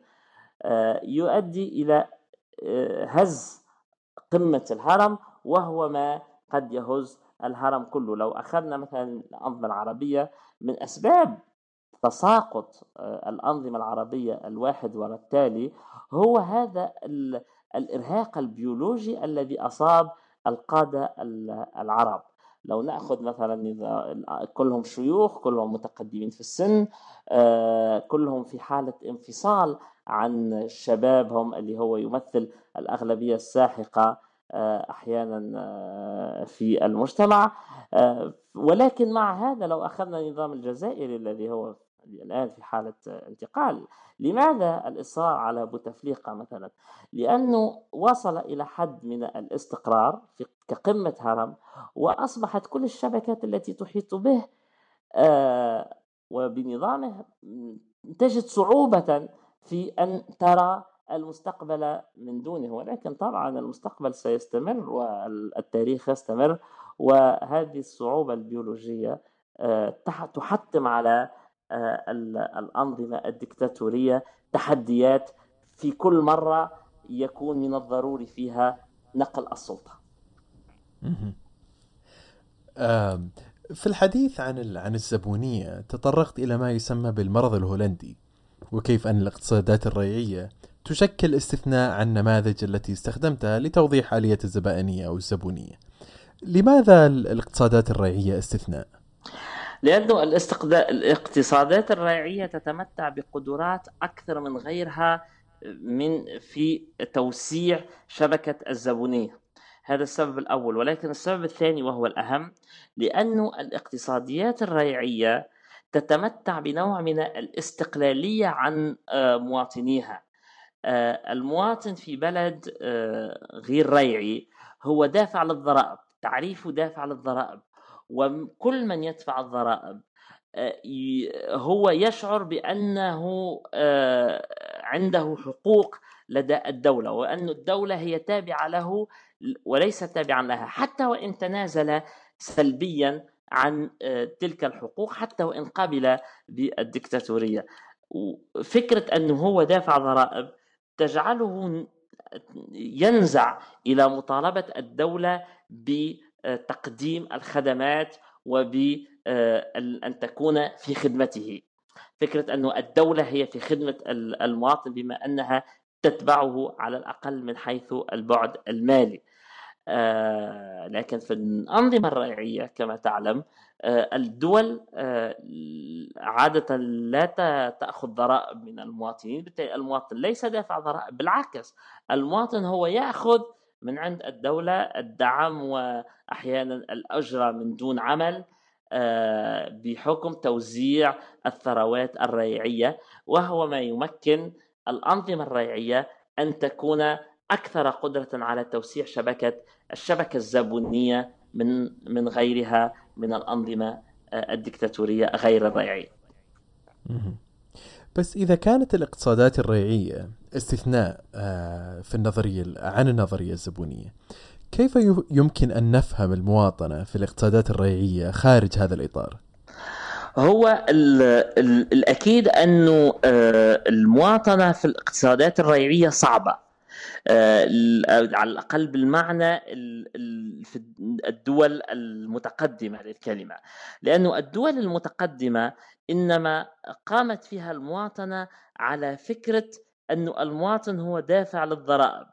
آه، يؤدي إلى آه، هز قمة الهرم وهو ما قد يهز الهرم كله. لو أخذنا مثلا الأنظمة العربية من أسباب تساقط الأنظمة العربية الواحد وراء التالي هو هذا الإرهاق البيولوجي الذي أصاب القادة العرب. لو نأخذ مثلا كلهم شيوخ كلهم متقدمين في السن آه، كلهم في حالة انفصال عن شبابهم اللي هو يمثل الأغلبية الساحقة آه، أحيانا آه، في المجتمع. ولكن مع هذا لو أخذنا النظام الجزائري الذي هو الآن في حالة انتقال لماذا الإصرار على بوتفليقة مثلا؟ لأنه وصل إلى حد من الاستقرار في كقمة هرم وأصبحت كل الشبكات التي تحيط به آه وبنظامه تجد صعوبة في أن ترى المستقبل من دونه ولكن طبعا المستقبل سيستمر والتاريخ يستمر وهذه الصعوبة البيولوجية آه، تحتم على آه، الأنظمة الدكتاتورية تحديات في كل مرة يكون من الضروري فيها نقل السلطة. في الحديث عن عن الزبونية تطرقت إلى ما يسمى بالمرض الهولندي وكيف أن الاقتصادات الريعية تشكل استثناء عن النماذج التي استخدمتها لتوضيح آلية الزبائنية أو الزبونية. لماذا الاقتصادات الريعية استثناء؟ لأنه الاقتصادات الريعية تتمتع بقدرات أكثر من غيرها من في توسيع شبكة الزبونية. هذا السبب الأول. ولكن السبب الثاني وهو الأهم لأن الاقتصاديات الريعية تتمتع بنوع من الاستقلالية عن آه، مواطنيها. المواطن في بلد آه، غير ريعي هو دافع للضرائب تعريفه دافع للضرائب وكل من يدفع الضرائب هو يشعر بأنه عنده حقوق لدى الدولة وأن الدولة هي تابعة له وليس تابعا لها حتى وإن تنازل سلبيا عن آه، تلك الحقوق حتى وإن قبل بالدكتاتورية. فكرة أنه هو دافع ضرائب تجعله ينزع إلى مطالبة الدولة بتقديم الخدمات وبأن آه، تكون في خدمته. فكرة أن الدولة هي في خدمة المواطن بما أنها تتبعه على الأقل من حيث البعد المالي. لكن في الأنظمة الريعية كما تعلم آه، الدول آه، عادة لا تأخذ ضرائب من المواطنين بالتالي المواطن ليس دافع ضرائب بالعكس المواطن هو يأخذ من عند الدولة الدعم وأحيانا الأجرة من دون عمل بحكم توزيع الثروات الريعية وهو ما يمكن الأنظمة الريعية أن تكون أكثر قدرة على توسيع شبكة الشبكة الزبونية من من غيرها من الأنظمة آه، الدكتاتورية غير الريعية. بس إذا كانت الاقتصادات الريعية استثناء آه، في النظرية عن النظرية الزبونية كيف يمكن أن نفهم المواطنة في الاقتصادات الريعية خارج هذا الإطار؟ هو ال ال الأكيد أنه آه، المواطنة في الاقتصادات الريعية صعبة على الأقل بالمعنى في الدول المتقدمة للكلمة. لأنه الدول المتقدمة إنما قامت فيها المواطنة على فكرة انه المواطن هو دافع للضرائب.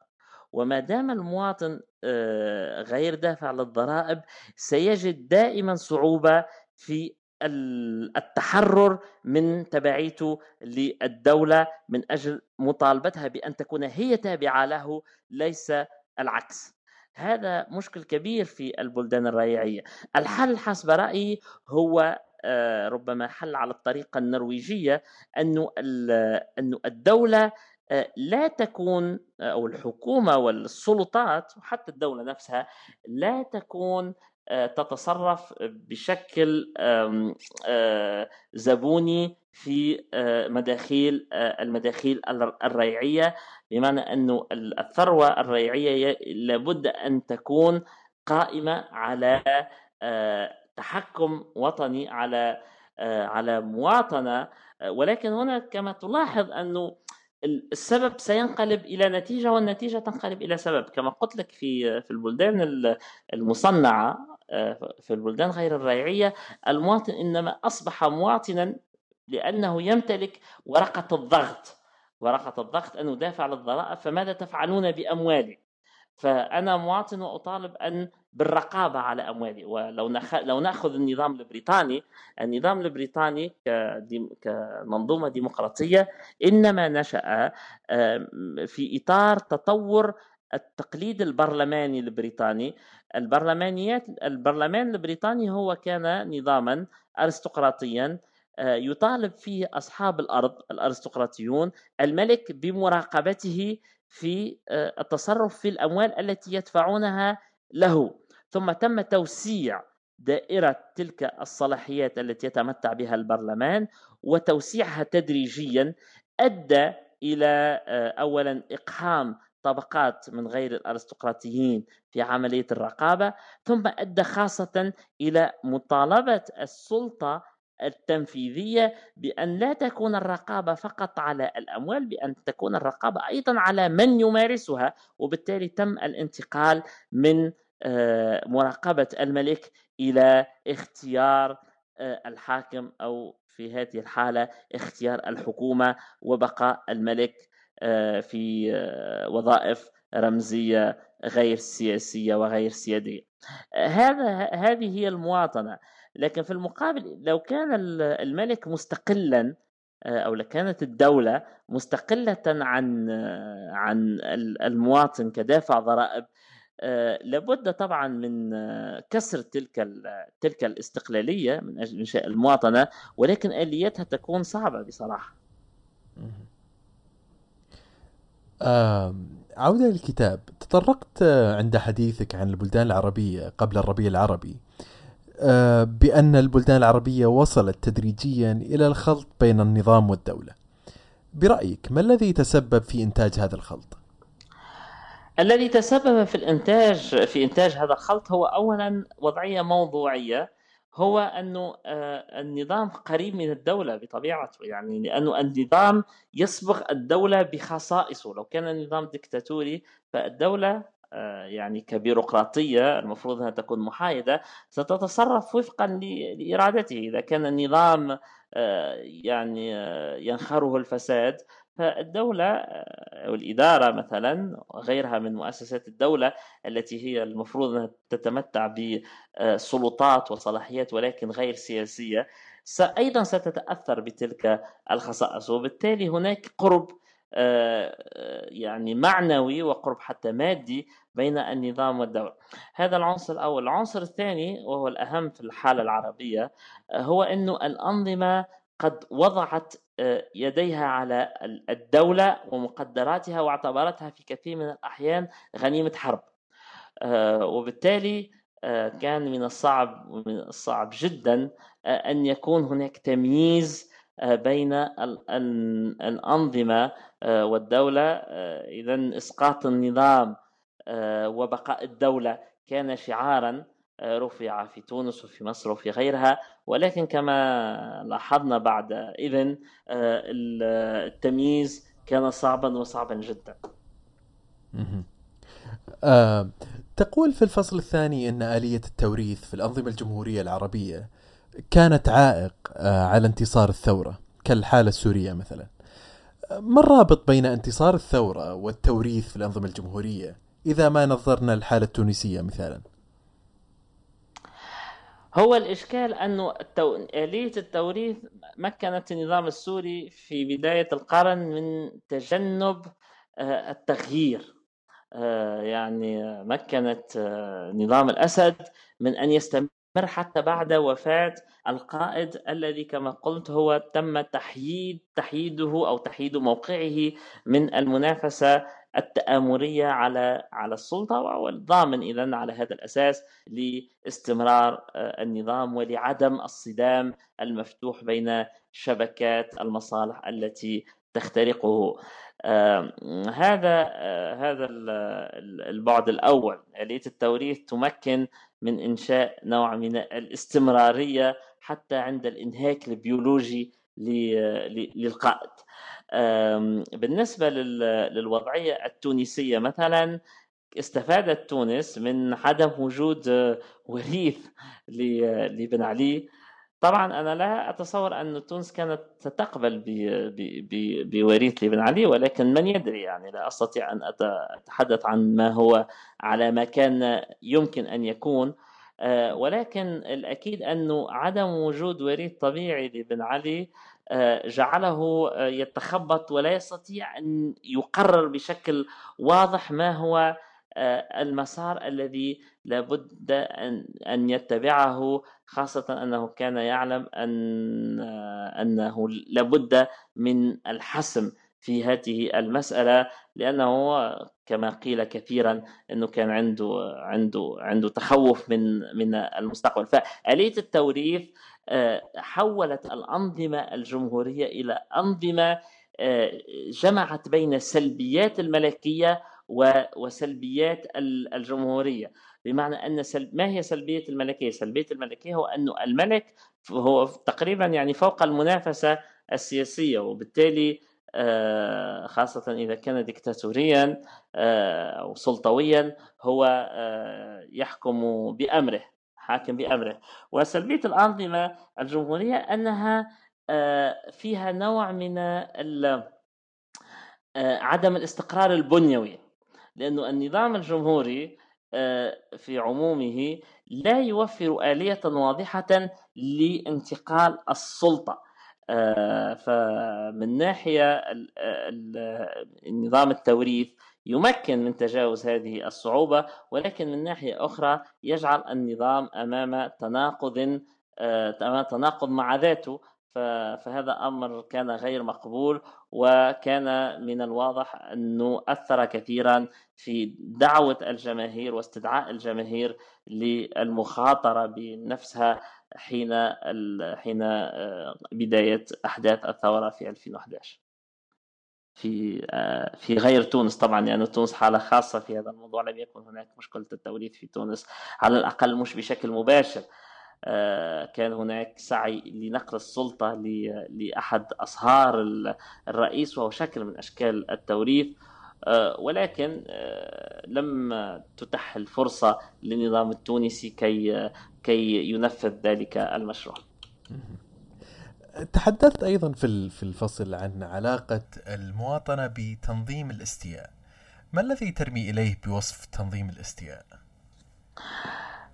وما دام المواطن آه، غير دافع للضرائب سيجد دائما صعوبة في التحرر من تبعيته للدولة من أجل مطالبتها بأن تكون هي تابعة له ليس العكس. هذا مشكل كبير في البلدان الريعية. الحل حسب رأيي هو آه، ربما حل على الطريقة النرويجية أنه الدولة آه، لا تكون آه، أو الحكومة والسلطات وحتى الدولة نفسها لا تكون تتصرف بشكل آه، زبوني في آه، مداخيل المداخيل الريعية. بمعنى أنه الثروة الريعية لابد أن تكون قائمة على تحكم وطني على على مواطنة. ولكن هنا كما تلاحظ أنه السبب سينقلب إلى نتيجة والنتيجة تنقلب إلى سبب. كما قلت لك في في البلدان المصنعة آه، في البلدان غير الريعية المواطن إنما أصبح مواطنا لأنه يمتلك ورقة الضغط. ورقة الضغط انه دافع للضرائب فماذا تفعلون باموالي فأنا مواطن وأطالب أن بالرقابة على أموالي ولو نخ... لو نأخذ النظام البريطاني النظام البريطاني كديم... كمنظومة ديمقراطية إنما نشأ في إطار تطور التقليد البرلماني البريطاني. البرلمانيات البرلمان البريطاني هو كان نظاما ارستقراطيا يطالب فيه أصحاب الأرض الأرستقراطيون الملك بمراقبته في التصرف في الأموال التي يدفعونها له. ثم تم توسيع دائرة تلك الصلاحيات التي يتمتع بها البرلمان وتوسيعها تدريجيا أدى إلى اولا إقحام طبقات من غير الأرستقراطيين في عملية الرقابة ثم أدى خاصة إلى مطالبة السلطة التنفيذية بأن لا تكون الرقابة فقط على الأموال بأن تكون الرقابة أيضا على من يمارسها وبالتالي تم الانتقال من آه، مراقبة الملك إلى اختيار آه، الحاكم أو في هذه الحالة اختيار الحكومة وبقاء الملك آه، في وظائف رمزية غير سياسية وغير سيادية. هذا هذه هي المواطنة. لكن في المقابل لو كان الملك مستقلا آه، أو لو كانت الدولة مستقلة عن عن المواطن كدافع ضرائب آه، لابد طبعا من كسر تلك تلك الاستقلالية من أجل انشاء المواطنة ولكن الياتها تكون صعبة بصراحة. عودة للكتاب. تطرقت عند حديثك عن البلدان العربية قبل الربيع العربي. آه، بأن البلدان العربية وصلت تدريجيا إلى الخلط بين النظام والدولة. برأيك ما الذي تسبب في إنتاج هذا الخلط؟ الذي تسبب في الإنتاج في إنتاج هذا الخلط هو أولا وضعية موضوعية هو أنه آه، النظام قريب من الدولة بطبيعته. يعني لأنه النظام يسبق الدولة بخصائصه. لو كان النظام ديكتاتوري فالدولة آه، يعني كبيروقراطية المفروض أنها تكون محايدة ستتصرف وفقا لإرادته. إذا كان النظام آه، يعني آه، ينخره الفساد فالدولة أو الإدارة مثلا غيرها من مؤسسات الدولة التي هي المفروض أنها تتمتع بسلطات وصلاحيات ولكن غير سياسية أيضا ستتأثر بتلك الخصائص. وبالتالي هناك قرب يعني معنوي وقرب حتى مادي بين النظام والدولة. هذا العنصر الأول. العنصر الثاني وهو الأهم في الحالة العربية هو أن الأنظمة قد وضعت آه، يديها على الدولة ومقدراتها واعتبرتها في كثير من الأحيان غنيمة حرب. آه، وبالتالي آه، كان من الصعب من الصعب جدا أن يكون هناك تمييز بين الأنظمة والدولة إذا إسقاط النظام آه، وبقاء الدولة كان شعارا آه، رفع في تونس وفي مصر وفي غيرها. ولكن كما لاحظنا بعد آه، التمييز كان صعبا وصعبا جدا. آه، تقول في الفصل الثاني أن آلية التوريث في الأنظمة الجمهورية العربية كانت عائق آه، على انتصار الثورة كالحالة السورية مثلا. ما الرابط بين انتصار الثورة والتوريث في الأنظمة الجمهورية إذا ما نظرنا الحالة التونسية مثلا هو الإشكال أنه التو... آلية التوريث مكنت النظام السوري في بداية القرن من تجنب آه، التغيير. آه، يعني مكنت آه، نظام الأسد من أن يستمر حتى بعد وفاة القائد الذي كما قلت هو تم تحييد تحييده أو تحييد موقعه من المنافسة التآمرية على على السلطة وهو الضامن إذا على هذا الأساس لاستمرار آه، النظام ولعدم الصدام المفتوح بين شبكات المصالح التي تخترقه. هذا آه، هذا البعد الأول. آلية التوريث تمكن من إنشاء نوع من الاستمرارية حتى عند الإنهاك البيولوجي للقائد. بالنسبة للوضعية التونسية مثلا استفادت تونس من عدم وجود وريث لبن علي طبعا أنا لا أتصور أن تونس كانت ستقبل بوريث لبن علي ولكن من يدري؟ يعني لا أستطيع أن أتحدث عن ما هو على ما كان يمكن أن يكون. آه، ولكن الأكيد انه عدم وجود وريث طبيعي لبن علي آه، جعله آه، يتخبط ولا يستطيع أن يقرر بشكل واضح ما هو المسار الذي لابد أن أن يتبعه خاصة أنه كان يعلم أن أنه لابد من الحسم في هذه المسألة لأنه كما قيل كثيرا إنه كان عنده عنده عنده تخوف من من المستقبل. فآلية التوريث حولت الأنظمة الجمهورية إلى أنظمة جمعت بين سلبيات الملكية وسلبيات الجمهورية. بمعنى أن سلب ما هي سلبية الملكية؟ سلبية الملكية هو أن الملك هو تقريبا يعني فوق المنافسة السياسية وبالتالي آه، خاصة إذا كان ديكتاتوريا آه، أو سلطويا هو آه، يحكم بأمره حاكم بأمره. وسلبية الأنظمة الجمهورية أنها فيها نوع من عدم الاستقرار البنيوي. لأنه النظام الجمهوري في عمومه لا يوفر آلية واضحة لانتقال السلطة. آه، فمن ناحية النظام التوريث يمكن من تجاوز هذه الصعوبة ولكن من ناحية أخرى يجعل النظام أمام تناقض آه، أمام تناقض مع ذاته. فهذا أمر كان غير مقبول وكان من الواضح أنه أثر كثيرا في دعوة الجماهير واستدعاء الجماهير للمخاطرة بنفسها حين حين آه، بداية أحداث الثورة في 2011 في آه، في غير تونس طبعا لأن يعني تونس حالة خاصة في هذا الموضوع لم يكن هناك مشكلة التوريث في تونس على الأقل مش بشكل مباشر. كان هناك سعي لنقل السلطة لأحد أصهار الرئيس وهو شكل من أشكال التوريث آه، ولكن آه، لم تتح الفرصة للنظام التونسي كي كي ينفذ ذلك المشروع. تحدثت أيضا في في الفصل عن علاقة المواطنة بتنظيم الاستياء. ما الذي ترمي إليه بوصف تنظيم الاستياء؟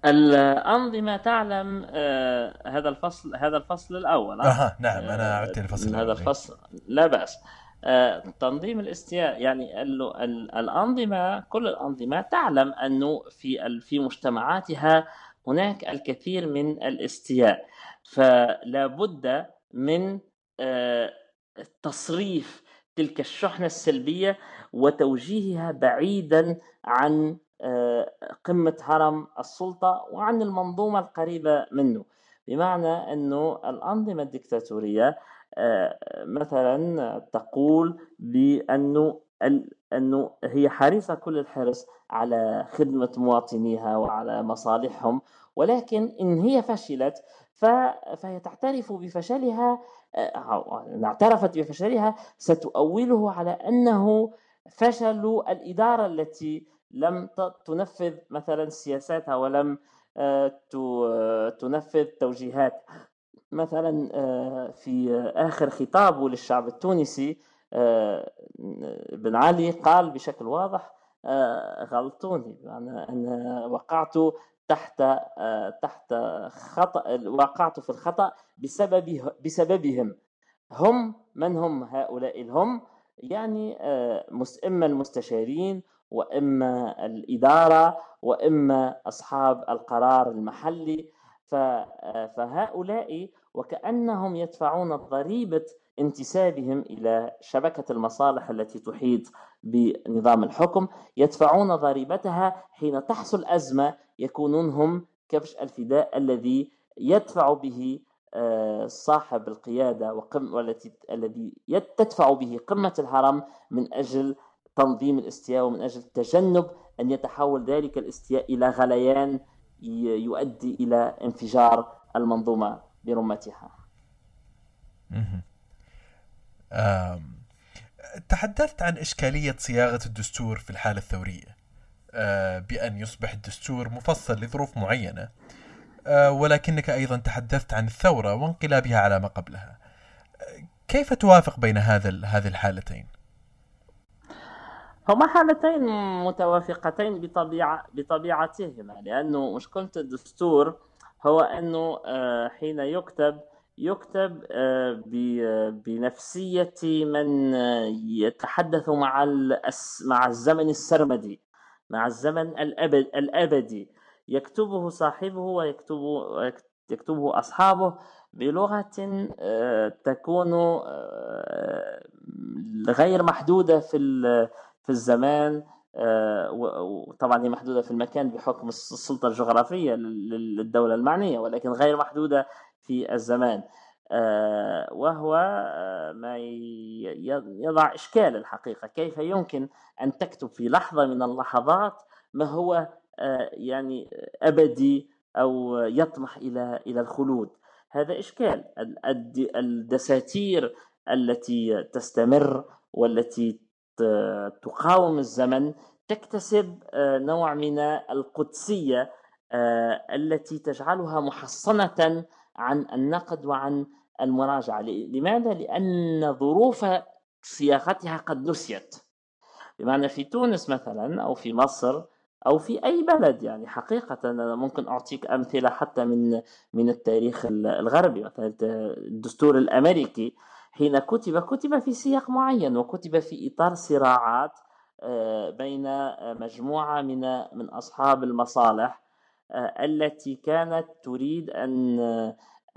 الأنظمة تعلم آه هذا الفصل هذا الفصل الأول أها نعم أنا عدت الفصل هذا الفصل. لا بأس. آه تنظيم الاستياء يعني الأنظمة كل الأنظمة تعلم أنه في في مجتمعاتها هناك الكثير من الاستياء. فلا بد من آه تصريف تلك الشحنة السلبية وتوجيهها بعيدا عن آه، قمة هرم السلطة وعن المنظومة القريبة منه. بمعنى أنه الأنظمة الدكتاتورية آه، مثلا تقول بأنه أنه هي حريصة كل الحرص على خدمة مواطنيها وعلى مصالحهم ولكن إن هي فشلت فهي تعترف بفشلها آه، إن اعترفت بفشلها ستؤوله على أنه فشل الإدارة التي لم تنفذ مثلا سياساتها ولم آه، آه، تنفذ توجيهات. مثلا آه، في آخر خطابه للشعب التونسي بن علي قال بشكل واضح غلطوني يعني أنا وقعت تحت تحت خطأ وقعت في الخطأ بسبب بسببهم. هم من هم هؤلاء الهم؟ يعني إما المستشارين وإما الإدارة وإما أصحاب القرار المحلي. فهؤلاء وكأنهم يدفعون ضريبة انتسابهم إلى شبكة المصالح التي تحيط بنظام الحكم يدفعون ضريبتها حين تحصل أزمة يكونون هم كبش الفداء الذي يدفع به آه، صاحب القيادة والتي الذي تدفع به قمة الهرم من أجل تنظيم الاستياء ومن أجل تجنب أن يتحول ذلك الاستياء إلى غليان يؤدي إلى انفجار المنظومة برمتها. تحدثت عن إشكالية صياغة الدستور في الحالة الثورية أه بأن يصبح الدستور مفصل لظروف معينة أه ولكنك أيضا تحدثت عن الثورة وانقلابها على ما قبلها. كيف توافق بين هذا هذه الحالتين؟ هما حالتين متوافقتين بطبيعة بطبيعتهما لأنه مشكلة الدستور هو أنه آه، حين يكتب يكتب آه، بنفسية من يتحدث مع مع الزمن السرمدي مع الزمن الأبد الأبدي. يكتبه صاحبه ويكتبه يكتبه أصحابه بلغة آه، تكون غير محدودة في في الزمان آه، وطبعا هي محدودة في المكان بحكم السلطة الجغرافية للدولة المعنية ولكن غير محدودة في الزمان. وهو ما يضع إشكال الحقيقة. كيف يمكن أن تكتب في لحظة من اللحظات ما هو يعني أبدي أو يطمح إلى إلى الخلود؟ هذا إشكال. الدساتير التي تستمر والتي تقاوم الزمن تكتسب آه، نوع من القدسية آه، التي تجعلها محصنة عن النقد وعن المراجعة. لماذا؟ لأن ظروف صياغتها قد نسيت. بمعنى في تونس مثلا أو في مصر أو في أي بلد يعني حقيقة أنا ممكن أعطيك أمثلة حتى من من التاريخ الغربي. مثلا الدستور الأمريكي حين كتب كتب في سياق معين وكتب في إطار صراعات آه، بين آه، مجموعة من من أصحاب المصالح آه، التي كانت تريد أن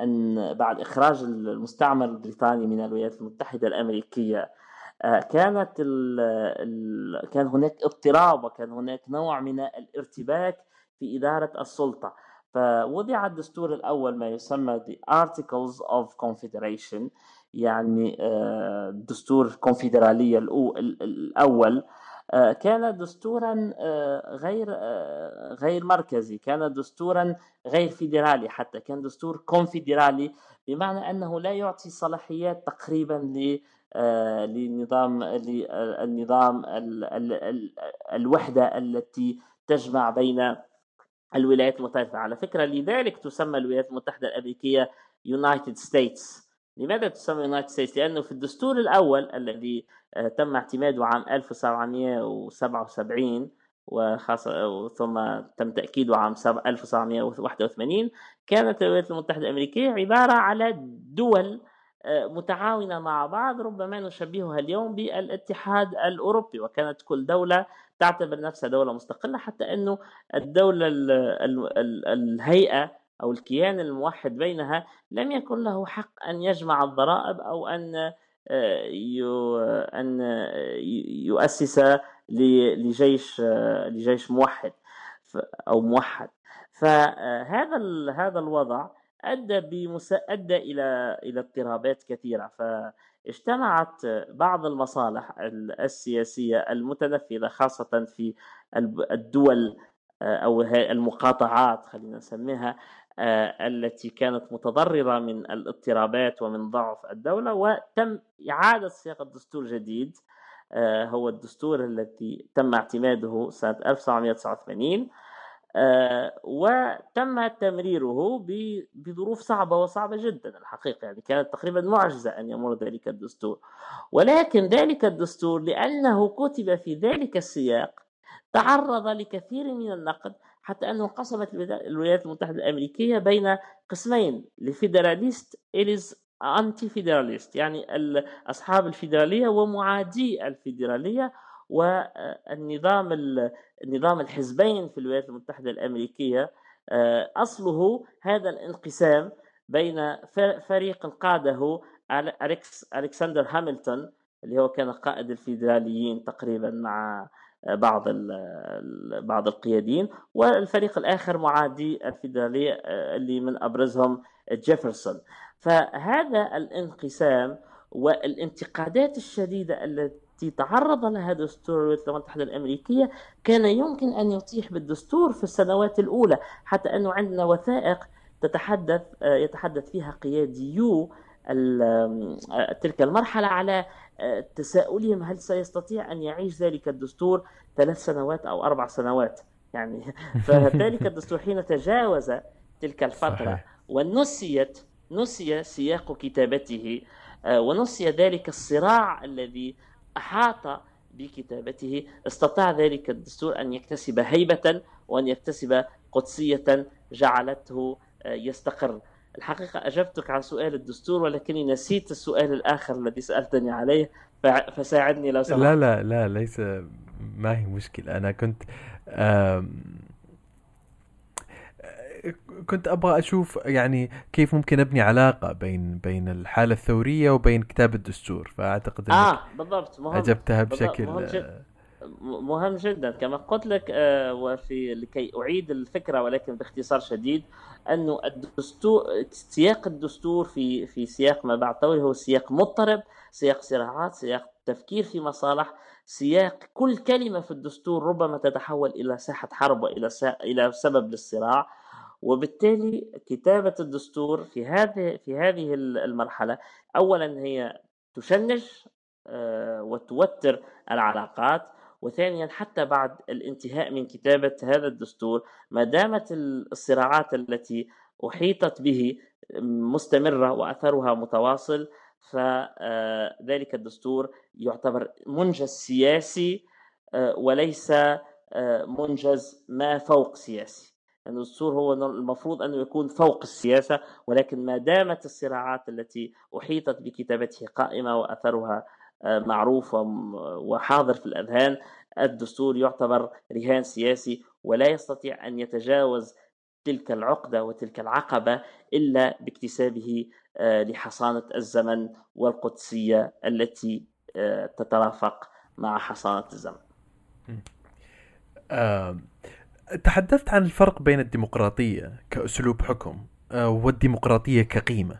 أن بعد إخراج المستعمر البريطاني من الولايات المتحدة الأمريكية كانت ال ال كان هناك اضطراب وكان هناك نوع من الارتباك في إدارة السلطة. فوضع الدستور الأول ما يسمى the Articles of Confederation يعني دستور الكونفدرالية الأول آه، كان دستورا آه، غير آه، غير مركزي كان دستورا غير فيدرالي حتى كان دستور كونفدرالي بمعنى أنه لا يعطي صلاحيات تقريبا لنظام للنظام الوحدة التي تجمع بين الولايات المتحدة. على فكرة لذلك تسمى الولايات المتحدة الأمريكية United States لماذا تسمى United States لأنه في الدستور الأول الذي آه، تم اعتماده عام 1777 وخاصة ثم تم تأكيده عام 1781 كانت الولايات المتحدة الأمريكية عبارة على دول آه، متعاونة مع بعض ربما نشبهها اليوم بالاتحاد الأوروبي وكانت كل دولة تعتبر نفسها دولة مستقلة حتى أنه الدولة الهيئة أو الكيان الموحد بينها لم يكن له حق أن يجمع الضرائب أو أن أن يؤسس لجيش لجيش موحد أو موحد. فهذا هذا الوضع أدى بمس... أدى إلى إلى اضطرابات كثيرة. فاجتمعت بعض المصالح السياسية المتنفذة خاصة في الدول أو المقاطعات خلينا نسميها آه، التي كانت متضررة من الاضطرابات ومن ضعف الدولة وتم إعادة صياغة دستور جديد آه، هو الدستور الذي تم اعتماده سنة 1989 آه، وتم تمريره بظروف صعبة وصعبة جدا الحقيقة يعني كانت تقريبا معجزة أن يمر ذلك الدستور. ولكن ذلك الدستور لأنه كتب في ذلك السياق تعرض لكثير من النقد حتى أنه انقسمت الولايات المتحدة الأمريكية بين قسمين لفيدراليست إليز أنتي فيدراليست يعني أصحاب الفيدرالية ومعادي الفيدرالية والنظام النظام الحزبين في الولايات المتحدة الأمريكية. آه، أصله هذا الانقسام بين فريق قاده ألكسندر هاميلتون اللي هو كان قائد الفيدراليين تقريبا مع بعض بعض القياديين والفريق الآخر معادي الفيدراليه آه، اللي من أبرزهم جيفرسون. فهذا الانقسام والانتقادات الشديدة التي تعرض لها دستور الولايات المتحدة الأمريكية كان يمكن أن يطيح بالدستور في السنوات الأولى حتى أنه عندنا وثائق تتحدث آه، يتحدث فيها قياديو تلك المرحلة على تساؤلهم هل سيستطيع أن يعيش ذلك الدستور ثلاث سنوات أو أربع سنوات. يعني [laughs] فذلك [laughs] الدستور حين تجاوز تلك الفترة صحيح. ونسيت نسي سياق كتابته آه، ونسي ذلك الصراع الذي أحاط بكتابته. استطاع ذلك الدستور أن يكتسب هيبة وأن يكتسب قدسية جعلته آه، يستقر. الحقيقة أجبتك عن سؤال الدستور ولكني نسيت السؤال الآخر الذي سألتني عليه. فساعدني لو سمحت. لا لا لا ليس. ما هي مشكلة؟ أنا كنت كنت أبغى أشوف يعني كيف ممكن أبني علاقة بين بين الحالة الثورية وبين كتاب الدستور. فأعتقد آه بالضبط. مهم. أجبتها بشكل مهم مهم جدا. كما قلت لك آه، وفي لكي أعيد الفكرة ولكن باختصار شديد أنه الدستور سياق الدستور في في سياق ما بعد طويل هو سياق مضطرب سياق صراعات سياق تفكير في مصالح سياق كل كلمة في الدستور ربما تتحول إلى ساحة حرب وإلى إلى سبب للصراع. وبالتالي كتابة الدستور في هذه في هذه المرحلة اولا هي تشنج آه، وتوتر العلاقات وثانيا حتى بعد الانتهاء من كتابة هذا الدستور ما دامت الصراعات التي أحيطت به مستمرة وأثرها متواصل فذلك الدستور يعتبر منجز سياسي آه، وليس آه، منجز ما فوق سياسي. الدستور هو المفروض أنه يكون فوق السياسة ولكن ما دامت الصراعات التي أحيطت بكتابته قائمة وأثرها آه، معروف وحاضر في الأذهان. الدستور يعتبر رهان سياسي ولا يستطيع أن يتجاوز تلك العقدة وتلك العقبة إلا باكتسابه آه، لحصانة الزمن والقدسية التي آه، تترافق مع حصانة الزمن. تحدثت عن الفرق بين الديمقراطية كأسلوب حكم والديمقراطية كقيمة.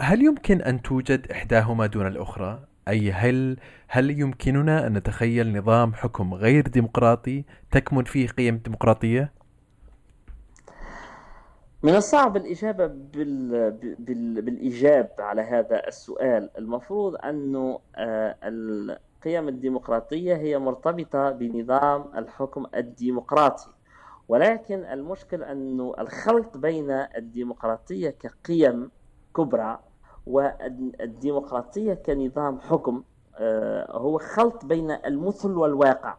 هل يمكن أن توجد إحداهما دون الأخرى؟ أي هل هل يمكننا أن نتخيل نظام حكم غير ديمقراطي تكمن فيه قيم ديمقراطية؟ من الصعب الإجابة بال... بال... بالإجاب على هذا السؤال المفروض أن آه، القيم الديمقراطية هي مرتبطة بنظام الحكم الديمقراطي ولكن المشكل أن الخلط بين الديمقراطية كقيم كبرى والديمقراطية كنظام حكم آه، هو خلط بين المثل والواقع.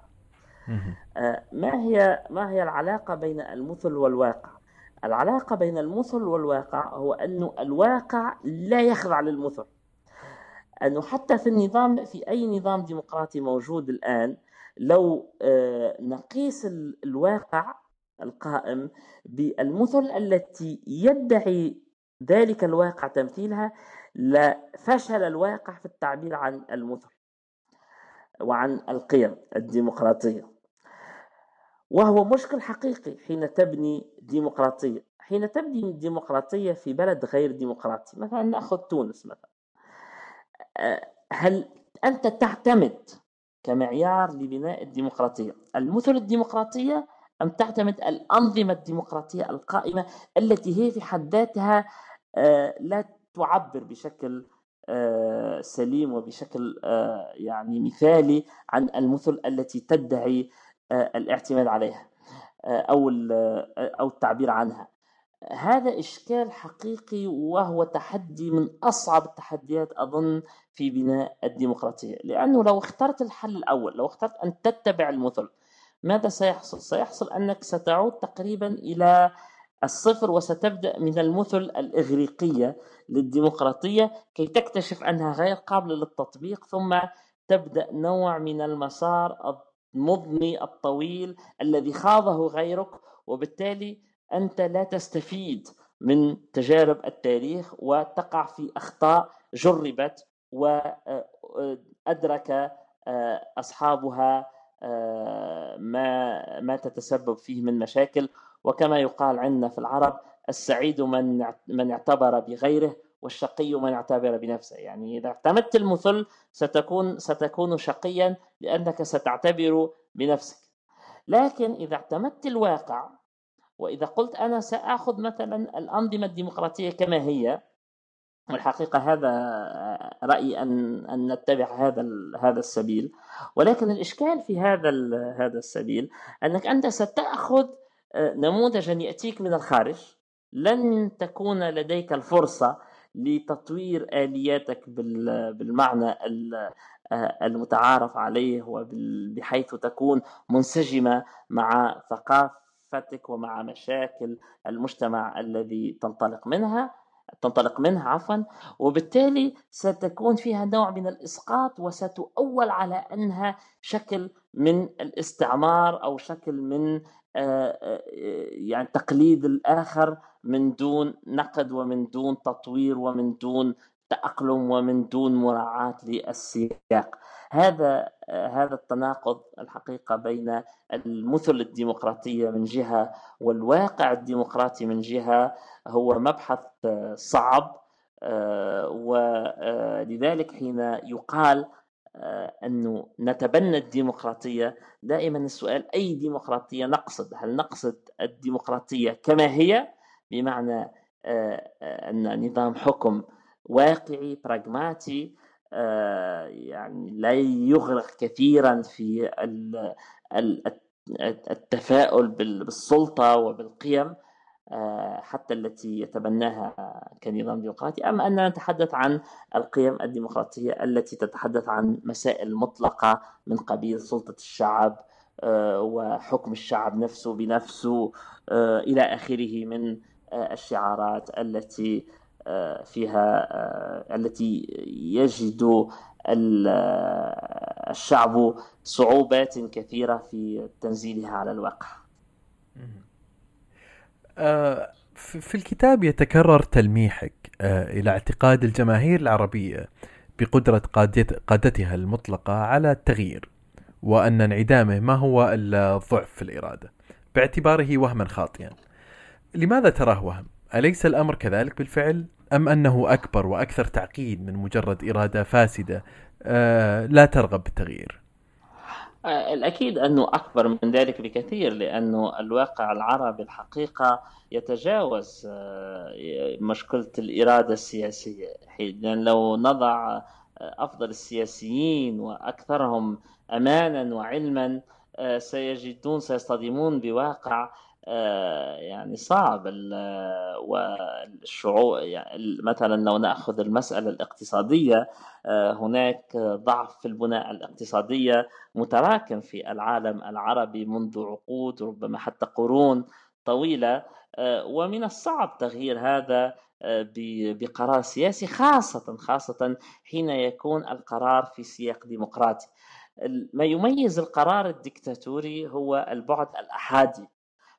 آه، ما هي ما هي العلاقة بين المثل والواقع؟ العلاقة بين المثل والواقع هو أن الواقع لا يخضع للمثل. أنه حتى في النظام في أي نظام ديمقراطي موجود الآن لو آه، نقيس الواقع القائم بالمثل التي يدعي ذلك الواقع تمثيلها لفشل الواقع في التعبير عن المثل وعن القيم الديمقراطية. وهو مشكل حقيقي حين تبني ديمقراطية. حين تبني ديمقراطية في بلد غير ديمقراطي مثلا نأخذ تونس مثلا. أه، هل أنت تعتمد كمعيار لبناء الديمقراطية المثل الديمقراطية أم تعتمد الأنظمة الديمقراطية القائمة التي هي في حد ذاتها آه، لا تعبر بشكل آه، سليم وبشكل آه، يعني مثالي عن المثل التي تدعي الاعتماد عليها أو أو التعبير عنها. هذا إشكال حقيقي وهو تحدي من أصعب التحديات أظن في بناء الديمقراطية. لأنه لو اخترت الحل الأول لو اخترت أن تتبع المثل ماذا سيحصل؟ سيحصل أنك ستعود تقريبا إلى الصفر وستبدأ من المثل الإغريقية للديمقراطية كي تكتشف أنها غير قابلة للتطبيق ثم تبدأ نوع من المسار المضني الطويل الذي خاضه غيرك وبالتالي أنت لا تستفيد من تجارب التاريخ وتقع في أخطاء جربت وأدرك أصحابها ما ما تتسبب فيه من مشاكل. وكما يقال عندنا في العرب السعيد من من اعتبر بغيره والشقي من اعتبر بنفسه. يعني إذا اعتمدت المثل ستكون ستكون شقيا لأنك ستعتبر بنفسك. لكن إذا اعتمدت الواقع وإذا قلت أنا سأخذ مثلا الأنظمة الديمقراطية كما هي والحقيقة هذا رأيي أن أن نتبع هذا هذا السبيل. ولكن الإشكال في هذا هذا السبيل أنك أنت ستأخذ نموذجا يأتيك من الخارج. لن تكون لديك الفرصة لتطوير آلياتك بالمعنى المتعارف عليه وبحيث تكون منسجمة مع ثقافتك ومع مشاكل المجتمع الذي تنطلق منها تنطلق منها عفوا. وبالتالي ستكون فيها نوع من الإسقاط وستؤول على أنها شكل من الاستعمار أو شكل من يعني تقليد الآخر من دون نقد ومن دون تطوير ومن دون التأقلم ومن دون مراعاة للسياق. هذا هذا التناقض الحقيقة بين المثل الديمقراطية من جهة والواقع الديمقراطي من جهة هو مبحث صعب ولذلك حين يقال أنه نتبنى الديمقراطية. دائما السؤال أي ديمقراطية نقصد؟ هل نقصد الديمقراطية كما هي؟ بمعنى أن نظام حكم واقعي براغماتي يعني لا يغرق كثيرا في التفاؤل بالسلطة وبالقيم. حتى التي يتبناها كنظام ديمقراطي أما أننا نتحدث عن القيم الديمقراطية التي تتحدث عن مسائل مطلقة من قبيل سلطة الشعب وحكم الشعب نفسه بنفسه إلى آخره من الشعارات التي آه، فيها آه، التي يجد الشعب صعوبات كثيرة في تنزيلها على الواقع. آه، في الكتاب يتكرر تلميحك إلى اعتقاد الجماهير العربية بقدرة قادتها المطلقة على التغيير وأن انعدامه ما هو إلا ضعف في الإرادة باعتباره وهما خاطئا لماذا تراه وهم؟ أليس الأمر كذلك بالفعل؟ أم أنه أكبر وأكثر تعقيد من مجرد إرادة فاسدة آه لا ترغب بالتغيير؟ آه، الأكيد أنه أكبر من ذلك بكثير لأنه الواقع العربي الحقيقة يتجاوز آه، مشكلة الإرادة السياسية. لأن لو نضع آه، أفضل السياسيين وأكثرهم أمانا وعلما سيجدون سيصطدمون بواقع يعني صعب والشعوب يعني مثلا لو نأخذ المسألة الاقتصادية آه، هناك ضعف في البناء الاقتصادية متراكم في العالم العربي منذ عقود ربما حتى قرون طويلة آه، ومن الصعب تغيير هذا بقرار سياسي خاصة خاصة حين يكون القرار في سياق ديمقراطي. ما يميز القرار الدكتاتوري هو البعد الأحادي.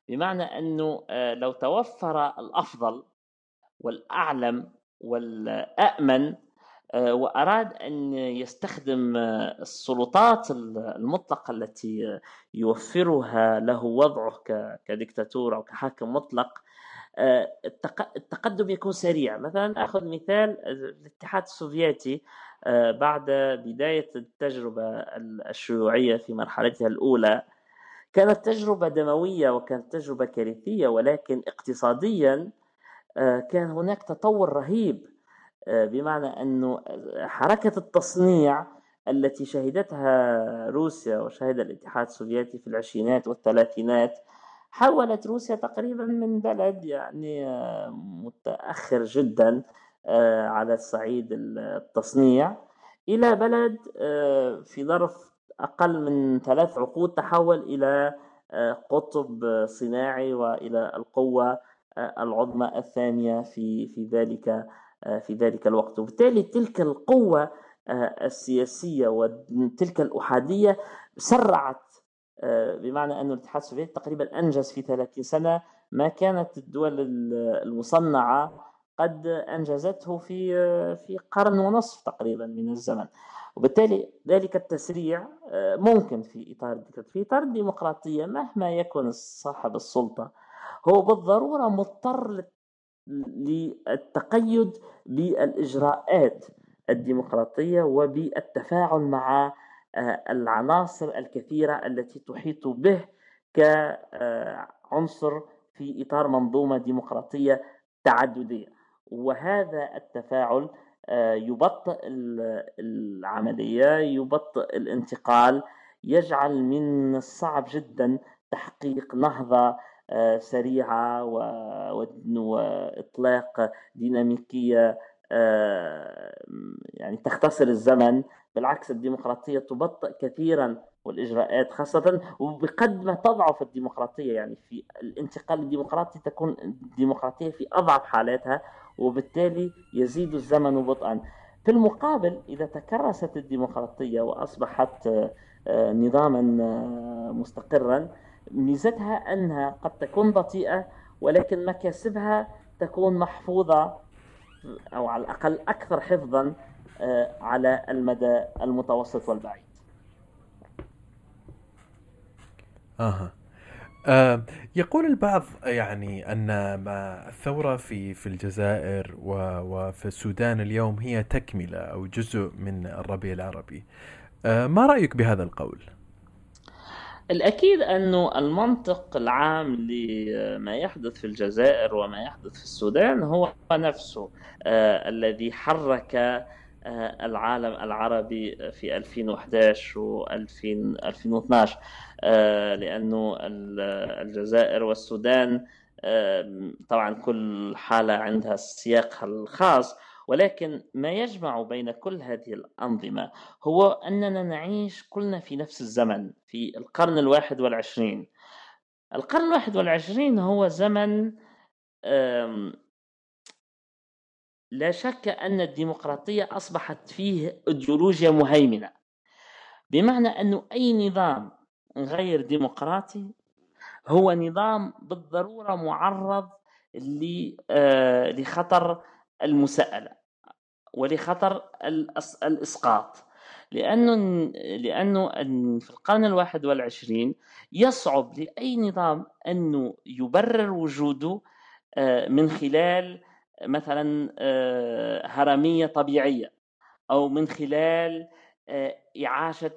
بمعنى إنه آه، لو توفر الأفضل والأعلم والامن آه، وأراد أن يستخدم آه، السلطات المطلقة التي يوفرها له وضعه كدكتاتور أو كحاكم مطلق التقدم يكون سريع. مثلا أخذ مثال الاتحاد السوفيتي بعد بداية التجربة الشيوعية في مرحلتها الأولى كانت تجربة دموية وكانت تجربة كارثية ولكن اقتصاديا آه، كان هناك تطور رهيب آه، بمعنى أنه حركة التصنيع التي شهدتها روسيا وشهد الاتحاد السوفيتي في العشرينات والثلاثينات حولت روسيا تقريبا من بلد يعني آه، متأخر جدا على صعيد التصنيع إلى بلد في ظرف أقل من ثلاث عقود تحول إلى آه، قطب صناعي وإلى القوة آه، العظمى الثانية في في ذلك آه، في ذلك الوقت. وبالتالي تلك القوة السياسية وتلك الأحادية سرعت بمعنى أن الاتحاد السوفيتي تقريبا أنجز في 30 سنة. ما كانت الدول المصنعة قد أنجزته في في قرن ونصف تقريبا من الزمن. وبالتالي ذلك التسريع آه، ممكن في إطار في إطار الديمقراطية مهما يكن صاحب السلطة هو بالضرورة مضطر للتقيد بالإجراءات الديمقراطية وبالتفاعل مع آه، العناصر الكثيرة التي تحيط به كعنصر في إطار منظومة ديمقراطية تعددية. وهذا التفاعل آه، يبطئ العملية يبطئ الانتقال يجعل من الصعب جدا تحقيق نهضة آه، سريعة وإطلاق ديناميكية آه، يعني تختصر الزمن. بالعكس الديمقراطية تبطئ كثيرا والإجراءات خاصة وبقد ما تضعف الديمقراطية. يعني في الانتقال الديمقراطي تكون الديمقراطية في أضعف حالاتها وبالتالي يزيد الزمن بطئا. في المقابل إذا تكرست الديمقراطية وأصبحت آه، نظاما آه، مستقرا ميزتها أنها قد تكون بطيئة ولكن مكاسبها تكون محفوظة. أو على الأقل أكثر حفظا آه، على المدى المتوسط والبعيد. أها آه يقول البعض يعني أن ما الثورة في في الجزائر وفي السودان اليوم هي تكملة أو جزء من الربيع العربي. آه ما رأيك بهذا القول؟ الأكيد أنه المنطق العام لما يحدث في الجزائر وما يحدث في السودان هو نفسه آه الذي حرك آه العالم العربي في 2011 و 2012 آه لأنه الجزائر والسودان آه طبعا كل حالة عندها سياقها الخاص ولكن ما يجمع بين كل هذه الأنظمة هو أننا نعيش كلنا في نفس الزمن في القرن الواحد والعشرين. القرن الواحد والعشرين هو زمن لا شك أن الديمقراطية أصبحت فيه أيديولوجيا مهيمنة. بمعنى أنه أي نظام غير ديمقراطي هو نظام بالضرورة معرض آه، لخطر المساءلة ولخطر الإسقاط. لأنه لأنه في القرن الواحد والعشرين يصعب لأي نظام أنه يبرر وجوده آه، من خلال مثلا آه، هرمية طبيعية أو من خلال آه، إعاشة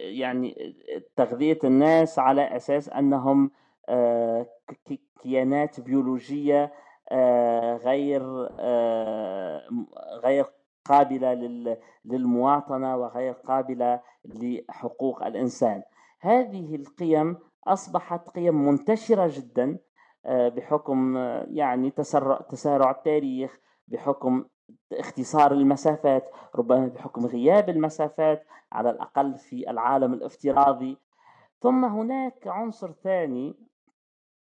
يعني تغذية الناس على أساس أنهم كيانات بيولوجية غير آه، غير قابلة للمواطنة وغير قابلة لحقوق الإنسان. هذه القيم أصبحت قيم منتشرة جدا آه، بحكم يعني تسرع تسارع التاريخ بحكم اختصار المسافات ربما بحكم غياب المسافات على الأقل في العالم الافتراضي. ثم هناك عنصر ثاني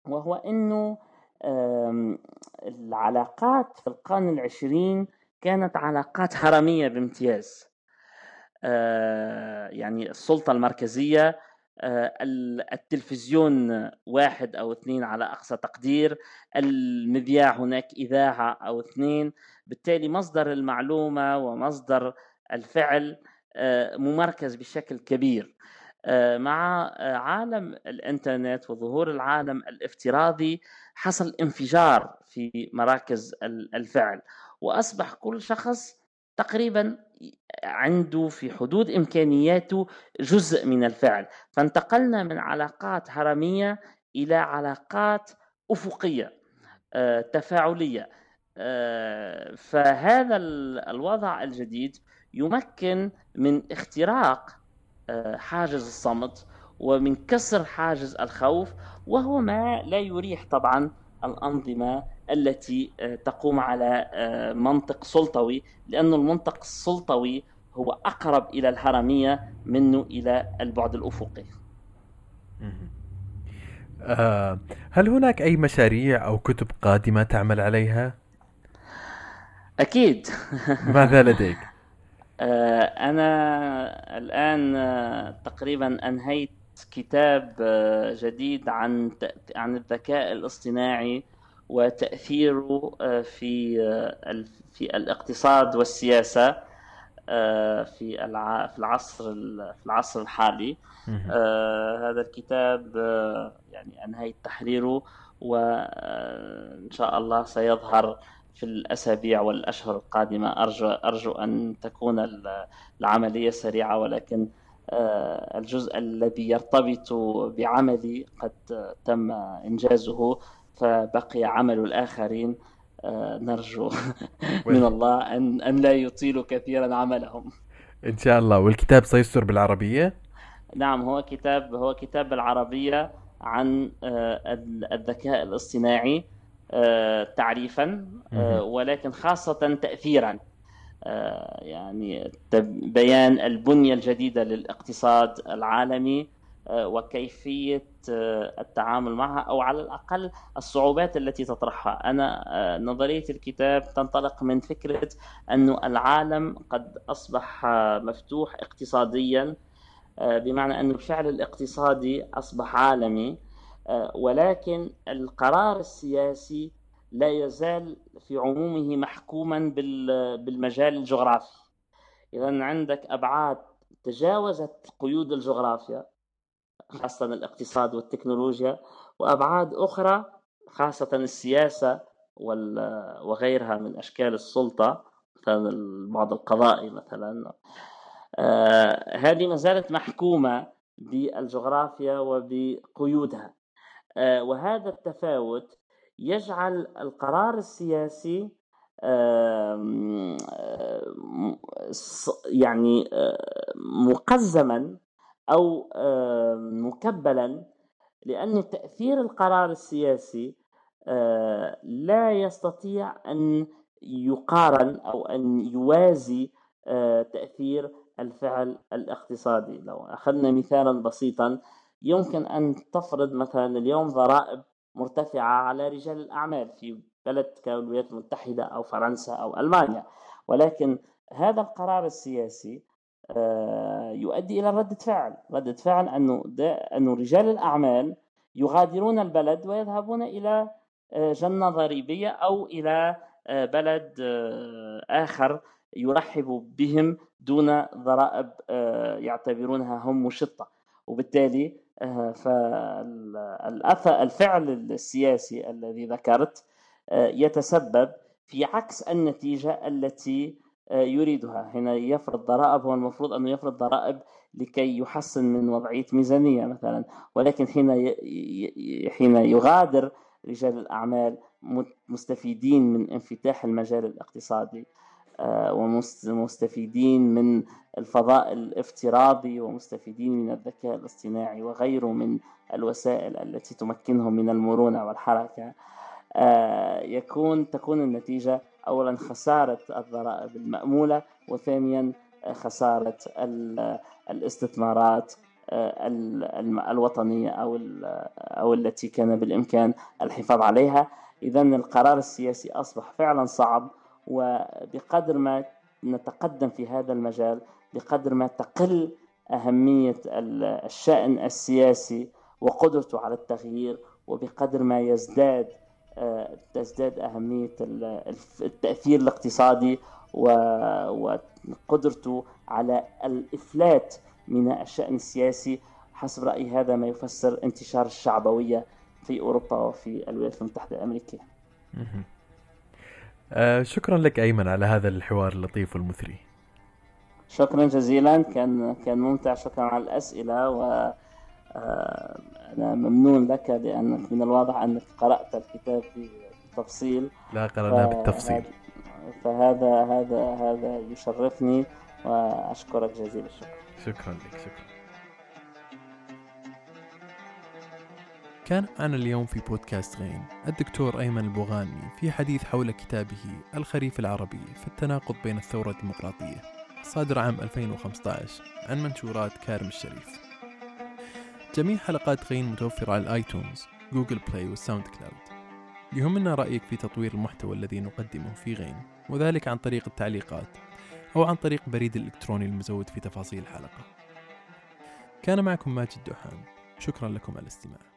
وهو إنه العلاقات في القرن العشرين كانت علاقات هرمية بامتياز. آه، يعني السلطة المركزية آه، التلفزيون واحد أو اثنين على أقصى تقدير المذياع هناك إذاعة أو اثنين بالتالي مصدر المعلومة ومصدر الفعل آه، ممركز بشكل كبير. مع عالم الإنترنت وظهور العالم الافتراضي حصل انفجار في مراكز الفعل. وأصبح كل شخص تقريبا عنده في حدود إمكانياته جزء من الفعل. فانتقلنا من علاقات هرمية إلى علاقات أفقية آه، تفاعلية. آه، فهذا الوضع الجديد يمكن من اختراق آه، حاجز الصمت ومن كسر حاجز الخوف وهو ما لا يريح طبعا الأنظمة التي آه، تقوم على آه، منطق سلطوي لأن المنطق السلطوي هو أقرب إلى الهرمية منه إلى البعد الأفقي آه هل هناك أي مشاريع أو كتب قادمة تعمل عليها؟ أكيد ماذا لديك؟ [laughs] آه أنا الآن تقريبا أنهيت كتاب آه، جديد عن عن الذكاء الاصطناعي وتأثيره آه، في آه، في الاقتصاد والسياسة في في العصر في العصر الحالي. هذا الكتاب يعني أنهيت تحريره وإن شاء الله سيظهر في الأسابيع والأشهر القادمة. أرجو أرجو أن تكون العملية سريعة ولكن آه، الجزء الذي يرتبط بعملي قد تم إنجازه فبقي عمل الآخرين. آه، نرجو [laughs] من الله أن أن لا يطيلوا كثيرا عملهم. إن شاء الله. والكتاب سيصدر بالعربية؟ نعم هو كتاب هو كتاب بالعربية عن آه، الذكاء الاصطناعي. تعريفا ولكن خاصة تأثيرا. آه، يعني بيان البنية الجديدة للاقتصاد العالمي آه، وكيفية آه، التعامل معها أو على الأقل الصعوبات التي تطرحها. أنا نظرية الكتاب تنطلق من فكرة أن العالم قد أصبح مفتوح اقتصاديا بمعنى أن الفعل الاقتصادي أصبح عالمي. ولكن القرار السياسي لا يزال في عمومه محكوما بالمجال الجغرافي. إذا عندك أبعاد تجاوزت قيود الجغرافيا خاصة الاقتصاد والتكنولوجيا وأبعاد أخرى خاصة السياسة وغيرها من أشكال السلطة مثلا البعد القضائي مثلا. آه هذه ما زالت محكومة بالجغرافيا وبقيودها. آه وهذا التفاوت يجعل القرار السياسي يعني مقزما أو مكبلا لأن تأثير القرار السياسي لا يستطيع أن يقارن أو أن يوازي تأثير الفعل الاقتصادي. لو أخذنا مثالا بسيطا يمكن أن تفرض مثلا اليوم ضرائب مرتفعة على رجال الأعمال في بلد كالولايات المتحدة أو فرنسا أو ألمانيا. ولكن هذا القرار السياسي آه، يؤدي إلى ردة فعل. ردة فعل أنه, أنه رجال الأعمال يغادرون البلد ويذهبون إلى آه، جنة ضريبية أو إلى آه، بلد آخر يرحب بهم دون ضرائب يعتبرونها هم مشطة. وبالتالي فالفعل السياسي الذي ذكرت آه، يتسبب في عكس النتيجة التي آه، يريدها. هنا يفرض ضرائب هو المفروض أنه يفرض ضرائب لكي يحسن من وضعية ميزانية مثلا. ولكن حين حين يغادر رجال الأعمال مستفيدين من انفتاح المجال الاقتصادي آه، ومستفيدين من الفضاء الافتراضي ومستفيدين من الذكاء الاصطناعي وغيره من الوسائل التي تمكنهم من المرونة والحركة. آه، يكون تكون النتيجة أولا خسارة الضرائب المأمولة وثانيا خسارة الاستثمارات آه، الوطنية أو أو التي كان بالإمكان الحفاظ عليها. إذا القرار السياسي أصبح فعلا صعب وبقدر ما نتقدم في هذا المجال بقدر ما تقل أهمية الشأن السياسي وقدرته على التغيير وبقدر ما يزداد تزداد أهمية التأثير الاقتصادي وقدرته على الإفلات من الشأن السياسي. حسب رأيي هذا ما يفسر انتشار الشعبوية في أوروبا وفي الولايات المتحدة الأمريكية. آه شكرا لك أيمن على هذا الحوار اللطيف والمثري. شكرا جزيلا. كان كان ممتع. شكرا على الأسئلة. و آه، أنا ممنون لك لأنك من الواضح أنك قرأت الكتاب بتفصيل. لا قرأناه بالتفصيل. فهذا هذا هذا يشرفني. وأشكرك جزيل الشكر شكرا لك. شكرا. كان معنا اليوم في بودكاست غين الدكتور أيمن البوغاني في حديث حول كتابه الخريف العربي في التناقض بين الثورة الديمقراطية. صادر عام 2015 عن منشورات كارم الشريف. جميع حلقات غين متوفرة على ال iTunes Google Play وال SoundCloud. يهمنا رأيك في تطوير المحتوى الذي نقدمه في غين وذلك عن طريق التعليقات أو عن طريق بريد الإلكتروني المزود في تفاصيل الحلقة. كان معكم ماجد دوحان. شكرا لكم على الاستماع.